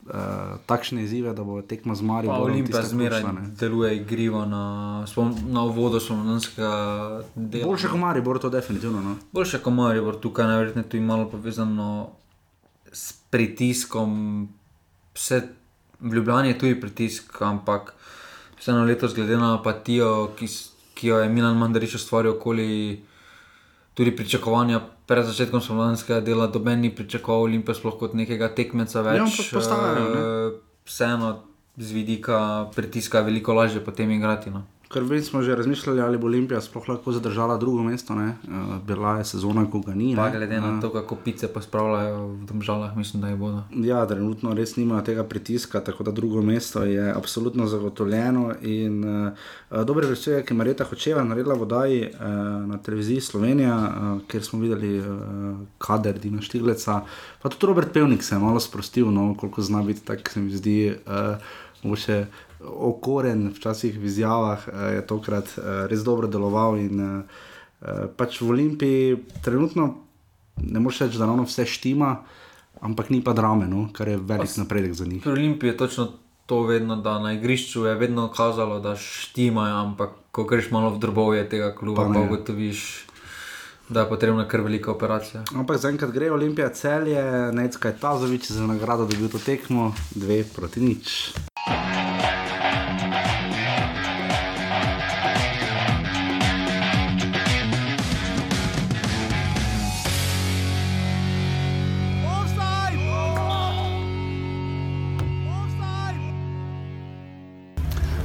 Speaker 1: Uh, takšne izzive, da bo tekma z Marijo.
Speaker 2: Olimpija zmeraj deluje igrivo na, spom- na uvodu slovenskega dela.
Speaker 1: Boljše kot Marijo, to definitivno. No.
Speaker 2: Boljše kot Maribor, tukaj najverjetneje tudi malo povezano s pritiskom. Vse, v Ljubljani je tudi pritisk, ampak vseeno letos, glede na apatijo, ki, ki jo je Milan Mandarič ustvaril okoli tudi pričakovanja pred začetkom slovenskega dela, doben ni pričakoval Olimpije sploh kot nekega tekmeca več.
Speaker 1: Ja, postajajo, ne.
Speaker 2: eh, Vseeno z vidika pritiska je veliko lažje potem igrati. No.
Speaker 1: Ker vem, smo že razmišljali, ali bo Olimpija sploh lahko zadržala drugo mesto. ne. Eh, Bila je sezona, ko ga ni.
Speaker 2: Pa glede na
Speaker 1: Eh,
Speaker 2: to, kako pice pa spravljajo v domžalah, mislim, da je bodo.
Speaker 1: Ja, trenutno res nimajo tega pritiska, tako da drugo mesto je absolutno zagotovljeno. In, uh, dober prispevek je Marita Hočeva naredila v oddaji uh, na televiziji Slovenija, uh, kjer smo videli uh, kader Dina Štigleca. Pa tudi Robert Pevnik se je malo sprostil, no, koliko zna biti, tako se mi zdi. Uh, še okoren, včasih v izjavah uh, je tokrat uh, res dobro deloval. In, uh, pač v Olimpiji trenutno ne moreš reči, da ravno vse štima, ampak ni pa drame, no, kar je velik
Speaker 2: Pas-
Speaker 1: napredek za njih.
Speaker 2: Pri Olimpiji je točno to vedno, da na igrišču je vedno kazalo, da štimajo, ampak ko greš malo v drobovje tega kluba,
Speaker 1: Pa
Speaker 2: pa, pa ugotoviš, da je potrebna kar velika operacija.
Speaker 1: Ampak zaenkrat gre Olimpija celje, Necka je Tazovič za nagrado dobil to tekmo, dve proti nič.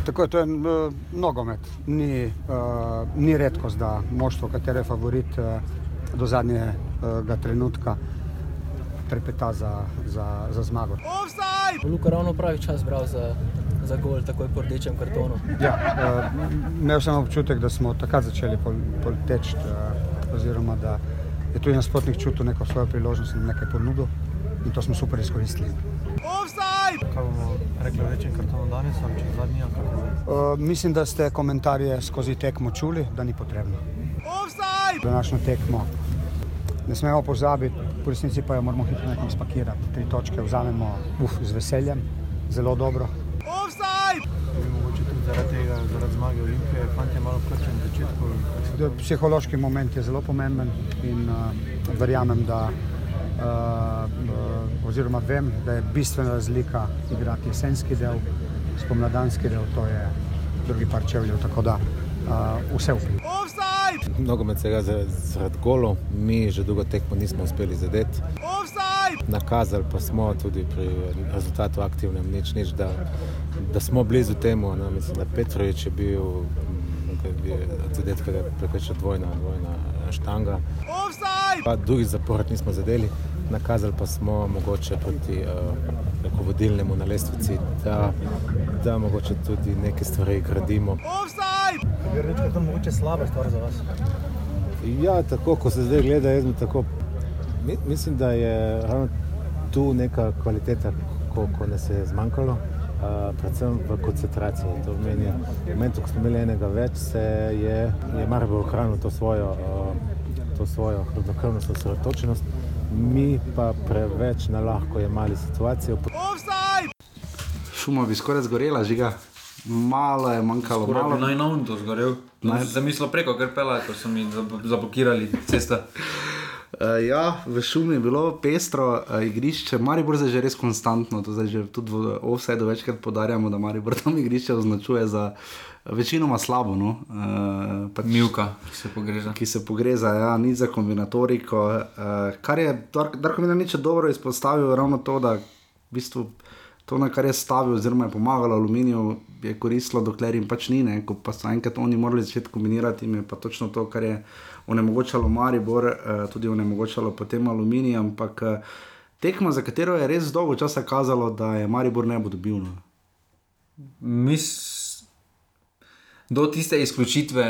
Speaker 9: Tako je, to je uh, nogomet. Ni, uh, ni redkost, da moštvo, katere je favorit uh, do zadnjega uh, trenutka, trepeta za, za, za zmago.
Speaker 10: Luka ravno pravi čas bral za, za gol, takoj po rdečem kartonu.
Speaker 9: Ja, uh, imel sem občutek, da smo takrat začeli pol, pol teči, uh, oziroma da je tudi nasprotnik čutil neko svojo priložnost in nekaj ponudil, in to smo super izkoristili.
Speaker 11: Kaj bomo rekli o večjem kartonu danes ali čez kako bo?
Speaker 9: Uh, mislim, da ste komentarje skozi tekmo čuli, da ni potrebno. Današnjo tekmo ne smemo pozabiti, v resnici pa jo moramo hitro nekam spakirati. Tri točke vzamemo uf, z veseljem, zelo dobro.
Speaker 11: Bi mogoče tudi zaradi tega, zaradi zmage Olimpije, fantje malo krčen na začetku.
Speaker 9: Psihološki moment je zelo pomemben in uh, verjamem, da oziroma vem, da je bistvena razlika igrati jesenski del, spomladanski del, to je drugi par čevljev, tako da uh, vse vpliva.
Speaker 11: Nogomet se igra zaradi golov, mi že dolgo tekmo nismo uspeli zadeti. Nakazali pa smo tudi pri rezultatu aktivnem, nič, nič da, da smo blizu temu. No, mislim, da Petrovič je bil, zadetka je prekršila dvojna, dvojna štanga. Pa drugi zapored nismo zadeli, nakazali pa smo mogoče proti uh, vodilnemu na lestvici, da, da mogoče tudi neke stvari gradimo.
Speaker 8: Da je to mogoče slaba stvar za vas.
Speaker 11: Ja, tako kot se zdaj gleda, jaz tako. Mi, mislim, da je ravno tu neka kvaliteta, ko, ko nas je zmanjkalo, uh, predvsem v koncentraciji. To pomeni, v momentu, ko smo imeli enega več, se je, je Maribor ohranil to svojo, uh, to svojo hladnokrvnost, osredotočenost, mi pa preveč na lahko jemali situacijo.
Speaker 1: Šuma bi skoraj zgorela, žiga. Malo je manjkalo,
Speaker 2: Skoraj
Speaker 1: malo
Speaker 2: bi naj novn to zgorel.
Speaker 1: Naj-
Speaker 2: Sem mislil preko, ker pela, ko so mi zab- zablokirali cesta.
Speaker 1: Uh, ja, v šumi je bilo pestro uh, igrišče, Maribor zdaj že res konstantno, to zdaj že tudi v offsetu večkrat podarjamo, da Maribor tam igrišče označuje za eh, večinoma slabo. No? Uh, pač,
Speaker 2: Milka, ki se pogreza.
Speaker 1: Ki se pogreza, ja, ni za kombinatoriko. Uh, kar je Dar- Darko Milanič je dobro izpostavil, ravno to, da v bistvu to, na kar je stavil, oziroma je pomagalo aluminiju, je koristilo, dokler jim pač ni, ne? ko pa so enkrat oni morali začeti kombinirati, jim je pa točno to, kar je onemogočalo Maribor, uh, tudi onemogočalo potem aluminij, ampak uh, tekma, za katero je res dolgo časa kazalo, da je Maribor ne bo dobil. No.
Speaker 2: Mis... Do tiste izključitve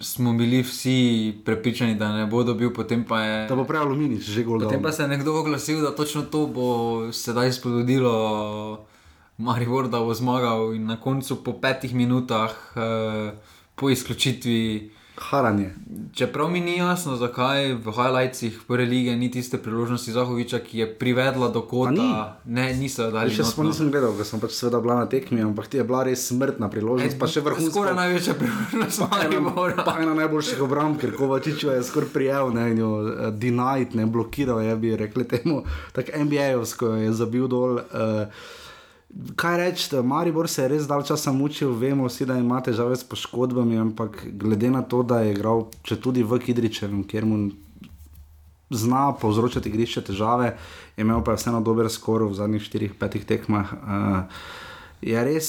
Speaker 2: smo bili vsi prepričani, da ne bo dobil, potem pa je.
Speaker 1: Da bo prej aluminij, že gol.
Speaker 2: Potem pa se je nekdo oglasil, da točno to bo sedaj spodbudilo Maribor, da bo zmagal in na koncu po petih minutah eh, po izključitvi.
Speaker 1: Haranje.
Speaker 2: Čeprav mi ni jasno, zakaj v highlightsih prve lige ni tiste priložnosti Zahoviča, ki je privedla do kota. Ne, niso dali.
Speaker 1: Še smo
Speaker 2: no.
Speaker 1: nisem gledal, ker sem pač seveda bila na tekmi, ampak ti je bila res smrtna priložnost, pa še vrhunska.
Speaker 2: Skoraj največja priložnost Maribora.
Speaker 1: Pa *laughs* ena najboljših obramb, ker Kovačič je skoraj prijel, ne, in jo uh, denied, ne, blokiral je, bi rekli temu, tako NBA-ovsko jo je zabil dol. Uh, Kaj reči, Maribor se je res dal časa mučil, vemo vsi, da ima težave s poškodbami, ampak glede na to, da je igral, če tudi v Kidričevem, kjer mu zna povzročati igrišče težave, je imel pa vseeno dober skor v zadnjih 4-5 tekmah. Uh, je res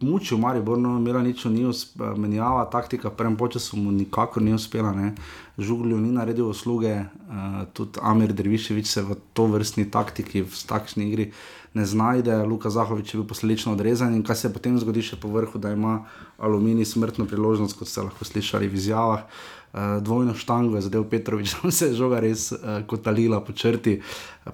Speaker 1: mučil, Maribor, no, imela nič, ni usp- menjava, taktika, prvem času mu nikakor ni uspela, ne. Žuglju ni naredil usluge, uh, tudi Amir Derviševič se v to vrstni taktiki, v takšni igri ne znajde, Luka Zahovič je bil posledično odrezan in kaj se potem zgodi še po vrhu, da ima aluminij smrtno priložnost, kot ste lahko slišali v izjavah. Uh, dvojno štango je zadev Petrovič, tam *laughs* se je žoga res uh, kotalila po črti.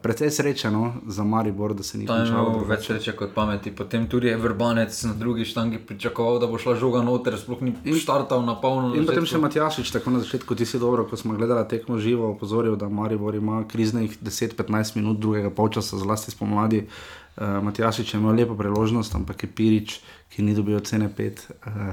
Speaker 1: Precej srečeno za Maribor, da se ni
Speaker 2: je
Speaker 1: končalo
Speaker 2: imel več sreče kot pameti. Potem tudi je vrbanec na drugi štangi pričakoval, da bo šla žoga noter, sploh ni štartal na polno.
Speaker 1: In potem še Matjašič, tako na začetku, ti si dobro, ko smo gledali tekmo živo, opozoril, da Maribor ima kriznih 10-15 minut drugega polčasa, zlasti spomladi. Uh, Matjašič je imel lepo priložnost, ampak je Pirič, ki ni dobil ocene 5 uh,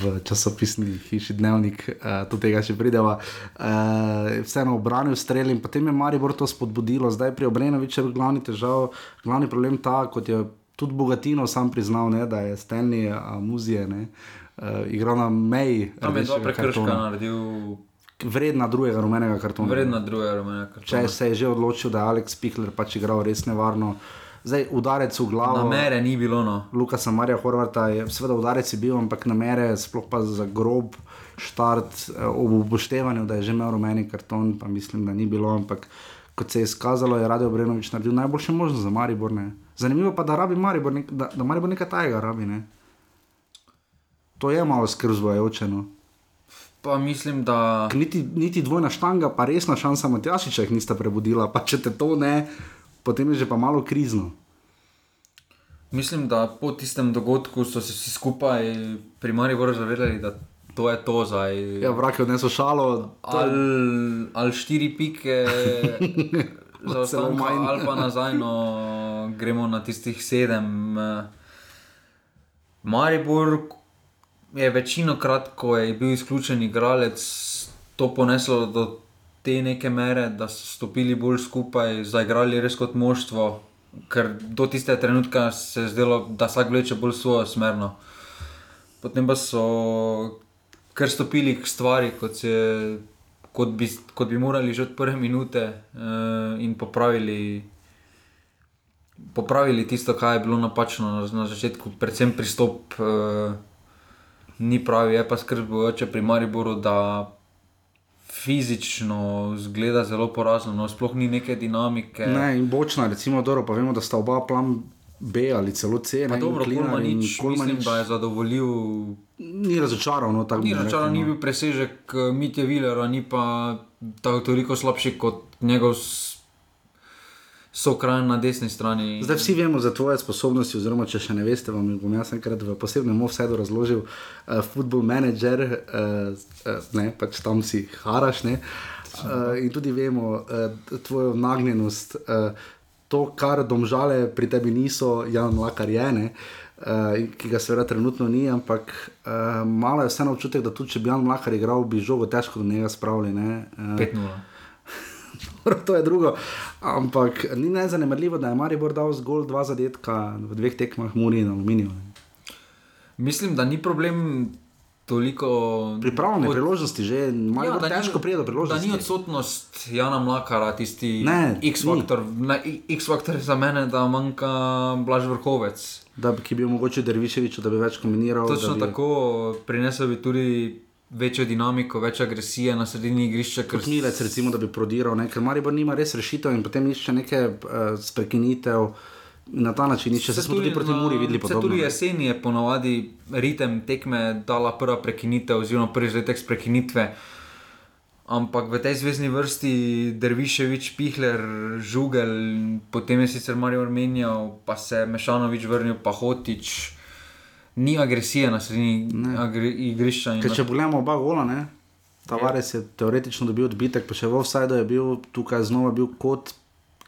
Speaker 1: v časopisni hiši Dnevnik, uh, do tega še prideva. Uh, vseeno obranil strel in potem je Maribor to spodbudilo. Zdaj pri Obrenoviču je glavni težav, glavni problem ta, kot je tudi Bogatino sam priznal, ne, da je Stanley uh, Muzije ne, uh, igral na meji.
Speaker 2: Tam je
Speaker 1: rdečega
Speaker 2: prekrška naredil,
Speaker 1: Vredna drugega rumenega kartona.
Speaker 2: vredna druga rumena
Speaker 1: Če
Speaker 2: kartona.
Speaker 1: se je že odločil, da je Alex Pihler pač igral res nevarno. Zdaj, udarec v glavo.
Speaker 2: Namere ni bilo, no.
Speaker 1: Lukasa Marija Horvata je, seveda, udarec je bil, ampak namere, sploh pa za grob štart, eh, ob upoštevanju, da je že imel rumeni karton, pa mislim, da ni bilo. Ampak kot se je izkazalo, je Radio Brenovič naredil najboljše možno za Maribor. Ne. Zanimivo pa, da rabi Maribor, nek, da, da Maribor nekaj tajega rabi. Ne. To je malo skrb zvojajoče. No.
Speaker 2: Pa mislim, da.
Speaker 1: Niti, niti dvojna štanga, pa resna šansa Matjašiča jih nista prebudila, pa če te to ne, potem je že pa malo krizno.
Speaker 2: Mislim, da po tistem dogodku so se vsi skupaj pri Mariboru zavedali, da to je to zdaj.
Speaker 1: Ja, vrak je odnesel šalo. je-
Speaker 2: Ali, ali štiri pike, *laughs* zaostanka, ali pa nazaj, no, gremo na tistih sedem. Maribor je večino krat, ko je bil izključen igralec, to poneslo do te neke mere, da so stopili bolj skupaj, zaigrali res kot moštvo, ker do tistega trenutka se je zdelo, da vsak vleče bolj svojo smerno. Potem pa so kar stopili k stvari, kot, se, kot, bi, kot bi morali že od prve minute uh, in popravili. Popravili tisto, kar je bilo napačno na, na začetku, predvsem pristop uh, ni pravi, je pa skrbujoče pri Mariboru, da fizično zgleda zelo porazno, no, sploh ni neke dinamike.
Speaker 1: Ne, in bočna, recimo, dobro, pa vemo, da sta oba plan B ali celo C. Ne,
Speaker 2: dobro,
Speaker 1: Klinar in
Speaker 2: Kolmanič,
Speaker 1: Kolmanič
Speaker 2: mislim, da je zadovoljil.
Speaker 1: Ni razočaral, no, tako
Speaker 2: Ni
Speaker 1: bi rekel,
Speaker 2: razočaran,
Speaker 1: no.
Speaker 2: ni bil presežek eh, Mitja Vilera, ni pa tako toliko slabši kot njegov sokraj na desni strani.
Speaker 1: Zdaj vsi vemo za tvoje sposobnosti, oziroma če še ne veste, vam bom jaz enkrat v posebnem offsetu razložil. Uh, football manager, uh, uh, ne, pač tam si haraš. Ne, uh, in tudi vemo uh, tvojo nagnjenost, uh, to, kar domžale pri tebi niso, Jan Lakar je. Ne, Uh, ki ga seveda trenutno ni, ampak uh, malo je vseeno občutek, da tudi če bi Jan Mlakar igral, bi žogo težko do njega spravili. Uh,
Speaker 2: 5-0. *laughs*
Speaker 1: To je drugo. Ampak ni nezanemarljivo, da je Maribor dal zgolj dva zadetka v dveh tekmah, Muri in Aluminij.
Speaker 2: Mislim, da ni problem toliko.
Speaker 1: Pripravljene od... priložnosti, že malo ja,
Speaker 2: da
Speaker 1: težko pride do
Speaker 2: Da
Speaker 1: priložnosti.
Speaker 2: ni odsotnost Jana Mlakara, tisti X-faktor. X-faktor za mene, da manjka Blaž Vrhovec.
Speaker 1: Da, bi- ki bi omogočil Derviševiču, da bi več kombiniral.
Speaker 2: Točno
Speaker 1: da bi...
Speaker 2: tako, prinesel bi tudi večjo dinamiko, več agresije na sredini igrišča.
Speaker 1: Kot Milec, recimo, da bi prodiral, ne? ker Maribor nima res rešitev in potem išče neke uh, sprekinitev. in Na ta način išče, se smo tudi proti Muri videli podobno.
Speaker 2: tudi
Speaker 1: ne.
Speaker 2: jeseni je ponovadi ritem tekme dala prva prekinitev, oziroma prvi izletek z prekinitve. Ampak v tej zvezdni vrsti Derviševič, Pihler, Žugel, potem je sicer Marijo menjal, pa se je Mešanovič vrnil, pa Hotič. Ni agresije na sredini agre- igrišča.
Speaker 1: Ker če pogledamo oba gola, ne? Tavares je teoretično dobil odbitek, pa še v offsajdu je bil tukaj znova bil kot,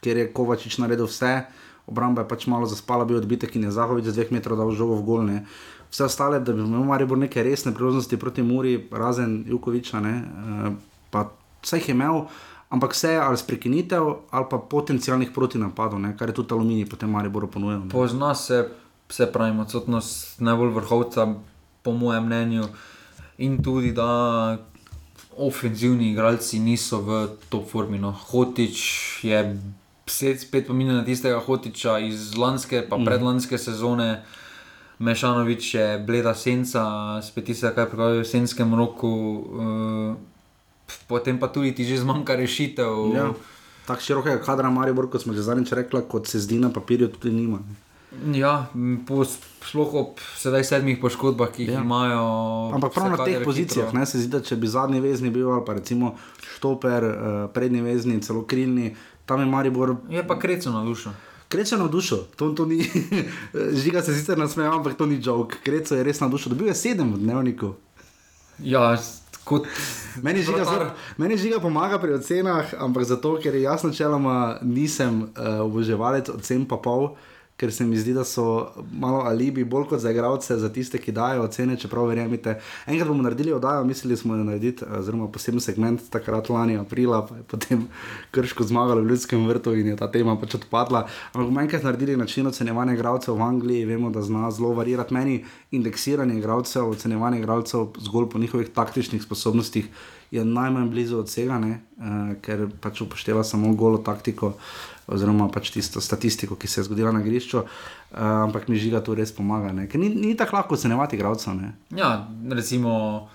Speaker 1: ker je Kovačič naredil vse, obramba je pač malo zaspala, bil odbitek in je Zahovič z dveh metrov dal žogo v gol. Ne? Vse ostale, da bi imel Maribor neke resne priložnosti proti Muri, razen Jukoviča, ne? eh, pa vse jih je imel. Ampak vse je ali sprekinitev, ali pa potencijalnih protinapadov, ne? kar je tudi aluminij potem Mariboru ponujal. ne.
Speaker 2: Pozna se, se pravi, odsotnost najbolj vrhovca, po mojem mnenju, in tudi da ofenzivni igralci niso v top formi. No. Hotič je spet, spet pominja na tistega Hotiča iz lanske, pa
Speaker 1: Mhm.
Speaker 2: predlanske sezone. Mešanovič je bleda senca, spet tiste, kar pravijo v senskem roku. Uh, potem pa tudi ti že zmanjka rešitev.
Speaker 1: Ja. Tako širokega kadra Maribor, kot smo že zadnjič rekli, kot se zdi na papirju, tudi nima. ne.
Speaker 2: Ja, po, sploh ob sedaj sedmih poškodbah, ki jih
Speaker 1: Ja.
Speaker 2: imajo.
Speaker 1: Ampak prav na teh pozicijah,
Speaker 2: hitro-
Speaker 1: ne, se zdi, da če bi zadnji vezni bil, ali pa recimo štoper, uh, prednji vezni, celo krilni, tam je Maribor.
Speaker 2: Je pa kreco na dušo.
Speaker 1: Kreco je na dušo, to, to ni, *laughs* žiga se sicer nasmeja, ampak to ni žog. Kreco je res na dušo, dobil je sedem v dnevniku.
Speaker 2: Ja, kot.
Speaker 1: Meni žiga, zelo, meni žiga pomaga pri ocenah, ampak zato, ker jaz načeloma nisem uh, oboževalec ocen pa pol. Ker se mi zdi, da so malo alibi, bolj kot za igralce, za tiste, ki dajo ocene, čeprav verjamete. Enkrat bomo naredili oddajo, mislili smo jo narediti, eh, oziroma poseben segment, takrat lani aprila, pa je potem krško zmagalo v Ljudskem vrtu in je ta tema pač odpadla. Ampak bomo enkrat naredili način ocenjevanja igralcev v Angliji, vemo, da zna zelo varirati meni indeksiranje igralcev, ocenjevanje igralcev zgolj po njihovih taktičnih sposobnostih je najmanj blizu od vsega, ne, uh, ker pač upošteva samo golo taktiko. Oziroma, pač tisto statistiko, ki se je zgodila na igrišču, uh, ampak mi žiga to res pomaga. Ne? Ker ni, ni tako lahko ocenjevati igralcev.
Speaker 2: Ja, recimo,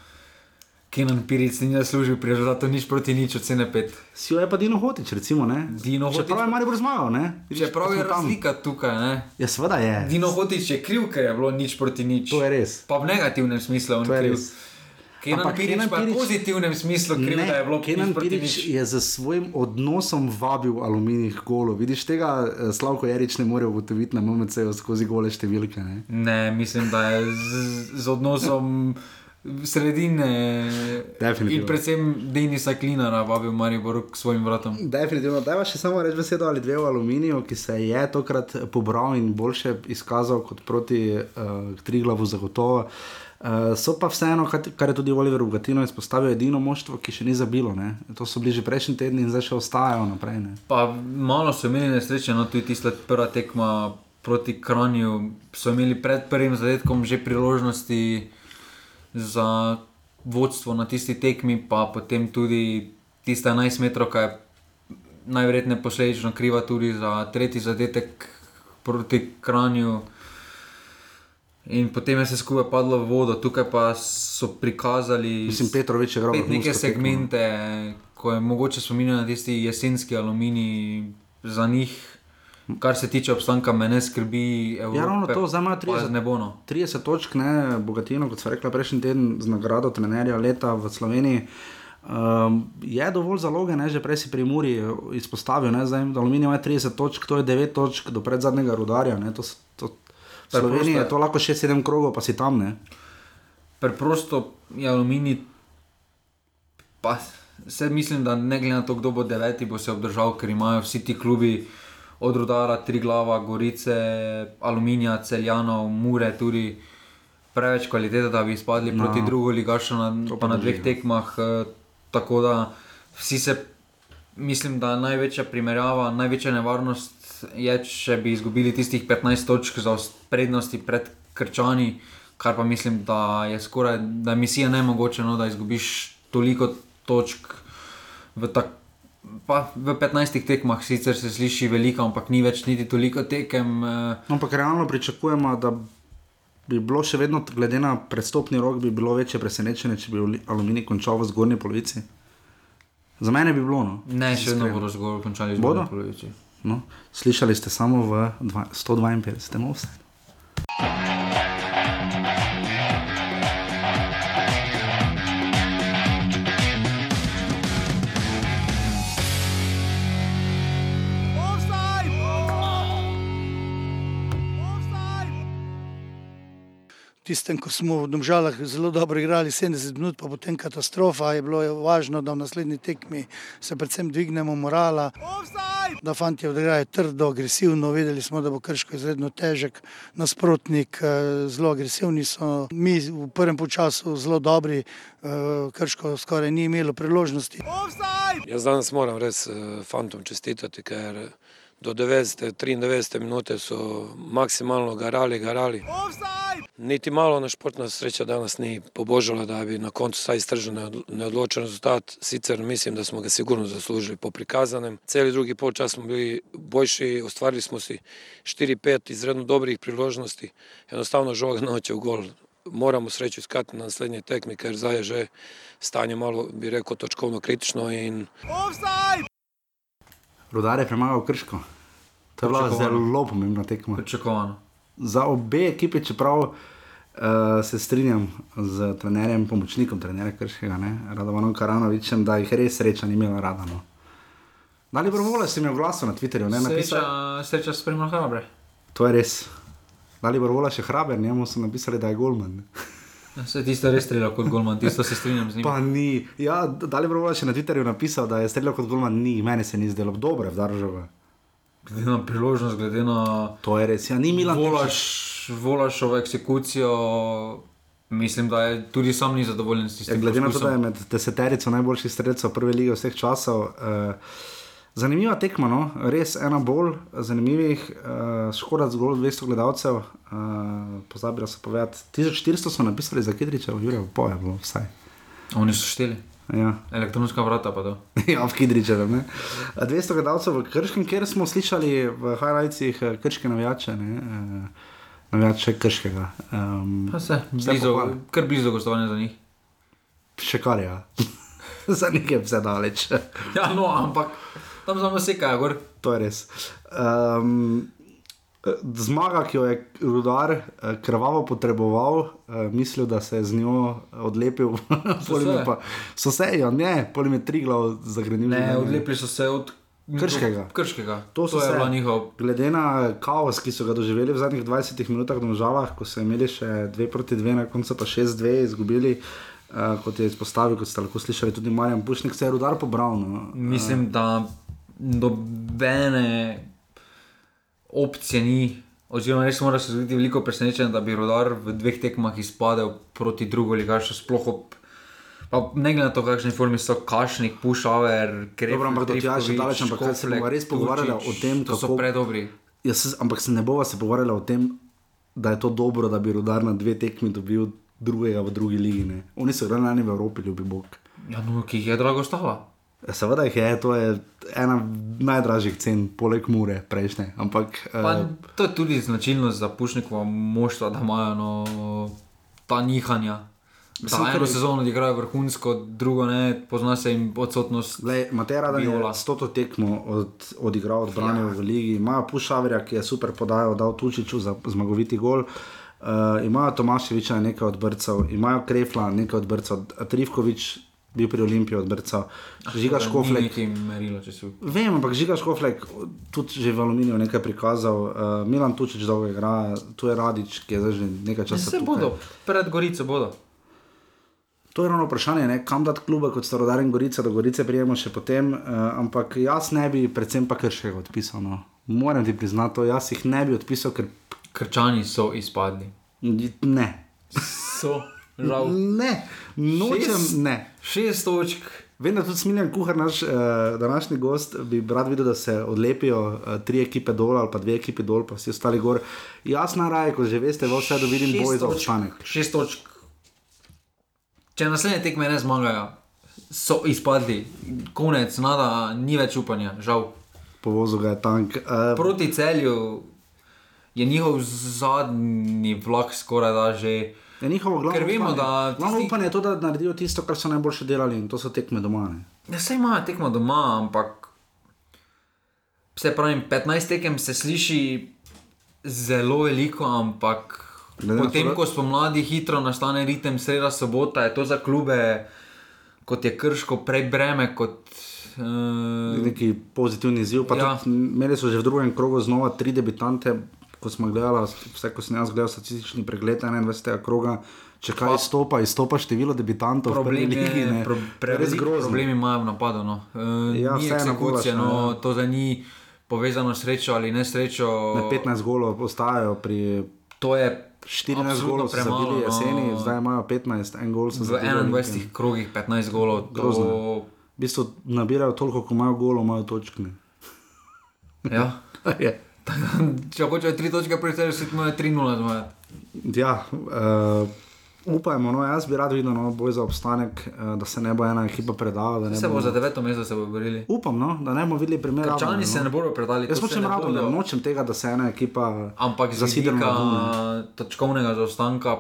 Speaker 2: Kenan Piric ni zaslužil pri rezultatu nič proti nič, ocene pet.
Speaker 1: Si jo je pa Dino Hotič, recimo. Ne?
Speaker 2: Dino Hotič-
Speaker 1: Čeprav je Maribor zmagal, ne?
Speaker 2: Čeprav je
Speaker 1: smo tam.
Speaker 2: razlika tukaj, ne?
Speaker 1: Ja, seveda je.
Speaker 2: Dino Hotič je kriv, ker je bilo nič proti nič.
Speaker 1: To je res.
Speaker 2: Pa v negativnem smislu on kriv.
Speaker 1: res.
Speaker 2: Kenan Pirič pa je v pozitivnem smislu kriv,
Speaker 1: Ne,
Speaker 2: da je bilo
Speaker 1: Kenan Pirič je z svojim odnosom vabil aluminij k golu. Vidiš, tega eh, Slavko Jarič ne more ugotoviti na MMC-ju skozi gole številke. Ne?
Speaker 2: Ne, mislim, da je z, z odnosom sredine
Speaker 1: Definitivno.
Speaker 2: in predvsem Denisa Klinara vabil Maribor k svojim vratom.
Speaker 1: Definitivno, da še samo reči besedo ali dve o aluminiju, ki se je tokrat pobral in boljše izkazal kot proti uh, Triglavu, zagotovo. Uh, so pa vseeno, kar je tudi Oliver Ugatino izpostavil, edino moštvo, ki še ni zabilo. Ne? To so bili že prejšnji tedni in zdaj še ostajajo naprej. Ne?
Speaker 2: Pa malo so imeli nesreče, no tudi tista prva tekma proti Kranju. So imeli pred prvim zadetkom že priložnosti za vodstvo na tisti tekmi, pa potem tudi tista 11 metrov, ki je najverjetneje posledično kriva tudi za tretji zadetek proti Kranju. In potem je vse skupaj padlo v vodo, tukaj pa so prikazali
Speaker 1: Mislim, Petrovič je
Speaker 2: neke
Speaker 1: vrhunsko tekmo, no.
Speaker 2: segmente, ko je mogoče spominjati na tisti jesenski aluminij za njih. Kar se tiče obstanka, me ne skrbi. Evrope,
Speaker 1: Ja, ravno to, zdaj imajo
Speaker 2: pa
Speaker 1: 30,
Speaker 2: Ne bo no.
Speaker 1: 30 točk, ne, Bogatino, kot sem rekla prejšnji teden, z nagrado trenerja leta v Sloveniji. Um, je dovolj zaloge, ne, že prej si pri Muri izpostavil, ne, zdaj Aluminij ima 30 točk, to je 9 točk do pred zadnjega rudarja. Ne, to, to, v Sloveniji
Speaker 2: je.
Speaker 1: to lahko 6-7 krogov, pa si tam. Ne.
Speaker 2: Preprosto je aluminij. Pa se mislim, da ne glede na to, kdo bo deveti, bo se obdržal, ker imajo vsi ti klubi od Rudara, Triglava, Gorice, Aluminija, Celjanov, Mure, tudi preveč kvalitete, da bi izpadli
Speaker 1: No.
Speaker 2: proti drugo ligašu, na, pa na dveh
Speaker 1: no.
Speaker 2: tekmah. eh, Tako da vsi se, mislim, da največja primerjava, največja nevarnost je, če bi izgubili tistih 15 točk za os- prednosti pred Krčani, kar pa mislim, da je skoraj, da je misija nemogoče, no, da izgubiš toliko točk v, tak, pa, v 15 tekmah, sicer se sliši veliko, ampak ni več niti toliko tekem. eh,
Speaker 1: Ampak realno pričakujemo, da bi bilo še vedno, glede na predstopni rok, bi bilo večje presenečenje, če bi Aluminij končal v zgornji polovici. Za mene bi bilo. No.
Speaker 2: Ne, še vedno bodo zgolj končali z
Speaker 1: Bodo?
Speaker 2: zgornjo polovico.
Speaker 1: No, slišali ste samo v dva, 152. offsetu.
Speaker 3: Tistem, ko smo v Domžalah zelo dobro igrali 70 minut, pa potem katastrofa, je bilo važno, da v naslednji tekmi se predvsem dvignemo morala, da fanti odigrajo trdo, agresivno, vedeli smo, da bo Krško izredno težek nasprotnik, eh, zelo agresivni so, mi v prvem času zelo dobri, eh, Krško skoraj ni imelo priložnosti.
Speaker 12: Jaz danes moram res eh, fantom čestitati, ker do 90, 93 minute so maksimalno garali, garali. Niti malo na športna sreča danes ni pobožala, da bi na koncu saj neod- neodločen rezultat. Sicer mislim, da smo ga sigurno zaslužili po prikazanem. Celi drugi polčas smo bili boljši, ustvarili smo si 4-5 izredno dobrih priložnosti. Enostavno žoga noče v gol. Moramo srečo iskati na naslednji tekmi, ker zdaj je že stanje malo, bi rekel, točkovno kritično in
Speaker 1: Rudar je premagal Krško. To je bila zelo pomembna tekma.
Speaker 2: Pričakovano.
Speaker 1: Za obe ekipi, čeprav uh, se strinjam z trenerjem, pomočnikom trenerja Krškega, ne, Radovanom Karanovičem, da jih res sreča ni imela rada. No. Dali Brovole si imel glasu na Twitterju, ne napisal.
Speaker 2: Sreča, sreča s premalo hrabre.
Speaker 1: To je res. Dali Brovole še hraber, njemu so napisali, da je Golman.
Speaker 2: Se tisto res strelja kot golman, tisto se strinjam z njim.
Speaker 1: Pa ni. Ja, Dali Brovole še na Twitterju napisal, da je streljal kot Golman, ni, meni se ni zdelo dobro, vdaržava.
Speaker 2: Glede na priložnost, glede na
Speaker 1: To je res, ja, ni Milan.
Speaker 2: Volaš, Volašovo eksekucijo, mislim, da je tudi sam ni zadovoljen s
Speaker 1: Ja,
Speaker 2: tistim.
Speaker 1: glede na to,
Speaker 2: poskusom.
Speaker 1: da je med deseterico najboljših streljcev prve lige vseh časov. Uh, zanimiva tekma, no? res ena bolj zanimivih, uh, škoda zgolj 200 gledalcev. Uh, pozabila sem povedati, 1400 so napisali za Kidriča, Jurija, poje bilo vsaj.
Speaker 2: Oni so šteli.
Speaker 1: Ja.
Speaker 2: Elektronska vrata pa to. *laughs*
Speaker 1: ja, v Kidričevem. ne. 200 gledalcev v Krškem, kjer smo slišali v highlightsih eh, krške navijače, ne, eh, navijače krškega. Um,
Speaker 2: Pa se, blizu, kar blizu gostovanja za njih.
Speaker 1: Še kar je. Ja. *laughs* za je vse daleč.
Speaker 2: Ja, no, ampak tam samo sekajo gor.
Speaker 1: To je res. Um, zmaga, ki jo je rudar eh, krvavo potreboval, eh, mislil, da se je z njo odlepil. *laughs*
Speaker 2: So
Speaker 1: je pa, so se, ja, ne, pol jim je tri glav zagrenil.
Speaker 2: Ne, odlepili so se od
Speaker 1: Krškega.
Speaker 2: Krškega.
Speaker 1: To,
Speaker 2: to je bila njihov.
Speaker 1: Glede na kaos, ki so ga doživeli v zadnjih 20 minutah v Domžalah, ko so imeli še 2 proti 2, na koncu pa 6-2 izgubili, uh, kot je izpostavil, kot ste lahko slišali tudi Marjan Pušnik, se je rudar pobral. No.
Speaker 2: Mislim, da nobene opcije ni, Oziroma, res mora se zgoditi veliko presenečenja, da bi rodar v dveh tekmah izpadel proti drugo ligašu, sploh ob. Pa ne glede na to, kakšne forme so, kašnik, pušaver, krep.
Speaker 1: Dobro, ampak do tja še daleč, ampak kaj se bomo res pogovarjali o tem,
Speaker 2: To so
Speaker 1: kako-
Speaker 2: predobri.
Speaker 1: Jaz, ampak se ne bova se pogovarjala o tem, da je to dobro, da bi rodar na dve tekmi dobil drugega v drugi ligi. Ne. Oni so igrali lani v Evropi, ljubi Bog.
Speaker 2: Ja, no, ki jih je drago stala.
Speaker 1: Seveda jih je, to je ena najdražjih cen, poleg Mure, prejšnje. Ampak
Speaker 2: Pa,
Speaker 1: uh,
Speaker 2: to je tudi značilnost za Pušnikova moštva, da imajo no, ta nihanja.
Speaker 1: Mislim,
Speaker 2: Da eno sezono igrajo vrhunsko, drugo ne, pozna se jim odsotnost.
Speaker 1: Matej Radan je
Speaker 2: Viola.
Speaker 1: s to tekmo od, odigral, odbranil ja. v ligi. Imajo Pušaverja, ki je super podajal, dal Tučiču za zmagoviti gol. Uh, imajo Tomaševiča nekaj odbrcev, imajo Krefla nekaj odbrcev, Trivkovič bil pri Olimpiji odbrcev, Žiga
Speaker 2: Ni
Speaker 1: Škoflek.
Speaker 2: merilo,
Speaker 1: Vem, ampak Žiga Škoflek tudi že v Aluminiju nekaj prikazal, uh, Milan Tučič dolgo igra, tu je Radič, ki je zdaj že nekaj časa.
Speaker 2: Se
Speaker 1: tukaj.
Speaker 2: bodo, pred Gorico bodo.
Speaker 1: To je ravno vprašanje, ne? kam dati klube kot Starodar in Gorica, do Gorice prijemo še potem, uh, ampak jaz ne bi, predvsem pa kršega odpisal. No. Moram ti priznati, to, jaz jih ne bi odpisal, ker.
Speaker 2: Krčani so izpadli.
Speaker 1: Ne.
Speaker 2: So, žal.
Speaker 1: Ne, nočem,
Speaker 2: Šest-
Speaker 1: ne.
Speaker 2: Šest točk.
Speaker 1: Vem, da tudi Smiljan Kuhar, naš uh, današnji gost, bi rad videl, da se odlepijo uh, tri ekipe dol ali pa dve ekipi dol, pa vsi ostali gor. Jaz na raje, kot že veste, v vse vidim
Speaker 2: Šest
Speaker 1: boj za obstanek.
Speaker 2: Šest točk. Če naslednje tekme ne zmagajo, so izpadli, konec, nada, ni več upanja, žal.
Speaker 1: Povozil ga je tank. Uh,
Speaker 2: Proti celju je njihov zadnji vlak skoraj da že.
Speaker 1: Je njihovo glavno
Speaker 2: Ker vemo,
Speaker 1: upanje.
Speaker 2: da
Speaker 1: Glavno
Speaker 2: tisti-
Speaker 1: upanje je to, da naredijo tisto, kar so najboljše delali in to so tekme doma. Ne?
Speaker 2: Ja, saj imajo tekmo doma, ampak. Se pravi, 15 tekem se sliši zelo veliko, ampak
Speaker 1: Glede na to,
Speaker 2: potem,
Speaker 1: da-
Speaker 2: ko spomladi hitro nastane ritem, sreda sobota, je to za klube, kot je krško, prej breme kot. Uh,
Speaker 1: Neki pozitivni izziv.
Speaker 2: Ja.
Speaker 1: Ja. Imeli so že v drugem krogu znova tri debitante, ko smo gledali, vse ko sem jaz gledal statistični pregled 21. kroga. Če kaj izstopa, izstopa število debitantov v prvi
Speaker 2: Problem
Speaker 1: ligi.
Speaker 2: je,
Speaker 1: ne.
Speaker 2: pro,
Speaker 1: je res grozno.
Speaker 2: problemi imajo v napadu. No. Uh,
Speaker 1: Ja,
Speaker 2: ni
Speaker 1: vseeno
Speaker 2: eksekucije,
Speaker 1: golaš,
Speaker 2: no,
Speaker 1: ja.
Speaker 2: to zdaj ni povezano s srečo ali nesrečo.
Speaker 1: Ne, 15 golov ostajajo pri.
Speaker 2: To je
Speaker 1: 14
Speaker 2: absolutno
Speaker 1: golov
Speaker 2: premalo,
Speaker 1: zabili
Speaker 2: no.
Speaker 1: jeseni, zdaj imajo 15, en gol so
Speaker 2: v
Speaker 1: zabili.
Speaker 2: 21 krogih 15 golov. To...
Speaker 1: Grozno. V bistvu nabirajo toliko, kot imajo golov, imajo točke.
Speaker 2: Ja. *laughs*
Speaker 1: je. *laughs*
Speaker 2: Če hočejo 3 točke, prej se imajo 3-0 zmaga.
Speaker 1: Ja, uh, upajmo, no, jaz bi rad videl no, boj za obstanek, uh, da se ne bo ena ekipa predala. da ne
Speaker 2: Se bo
Speaker 1: bomo-
Speaker 2: za deveto mesto se bo borili.
Speaker 1: Upam, no, da ne bomo videli primera.
Speaker 2: Krčani se ne bodo predali.
Speaker 1: Jaz hočem
Speaker 2: ne
Speaker 1: rado,
Speaker 2: bodo.
Speaker 1: da nočem tega, da se ena ekipa
Speaker 2: Ampak
Speaker 1: zasidra na dnu, ne.
Speaker 2: vidika točkovnega zaostanka,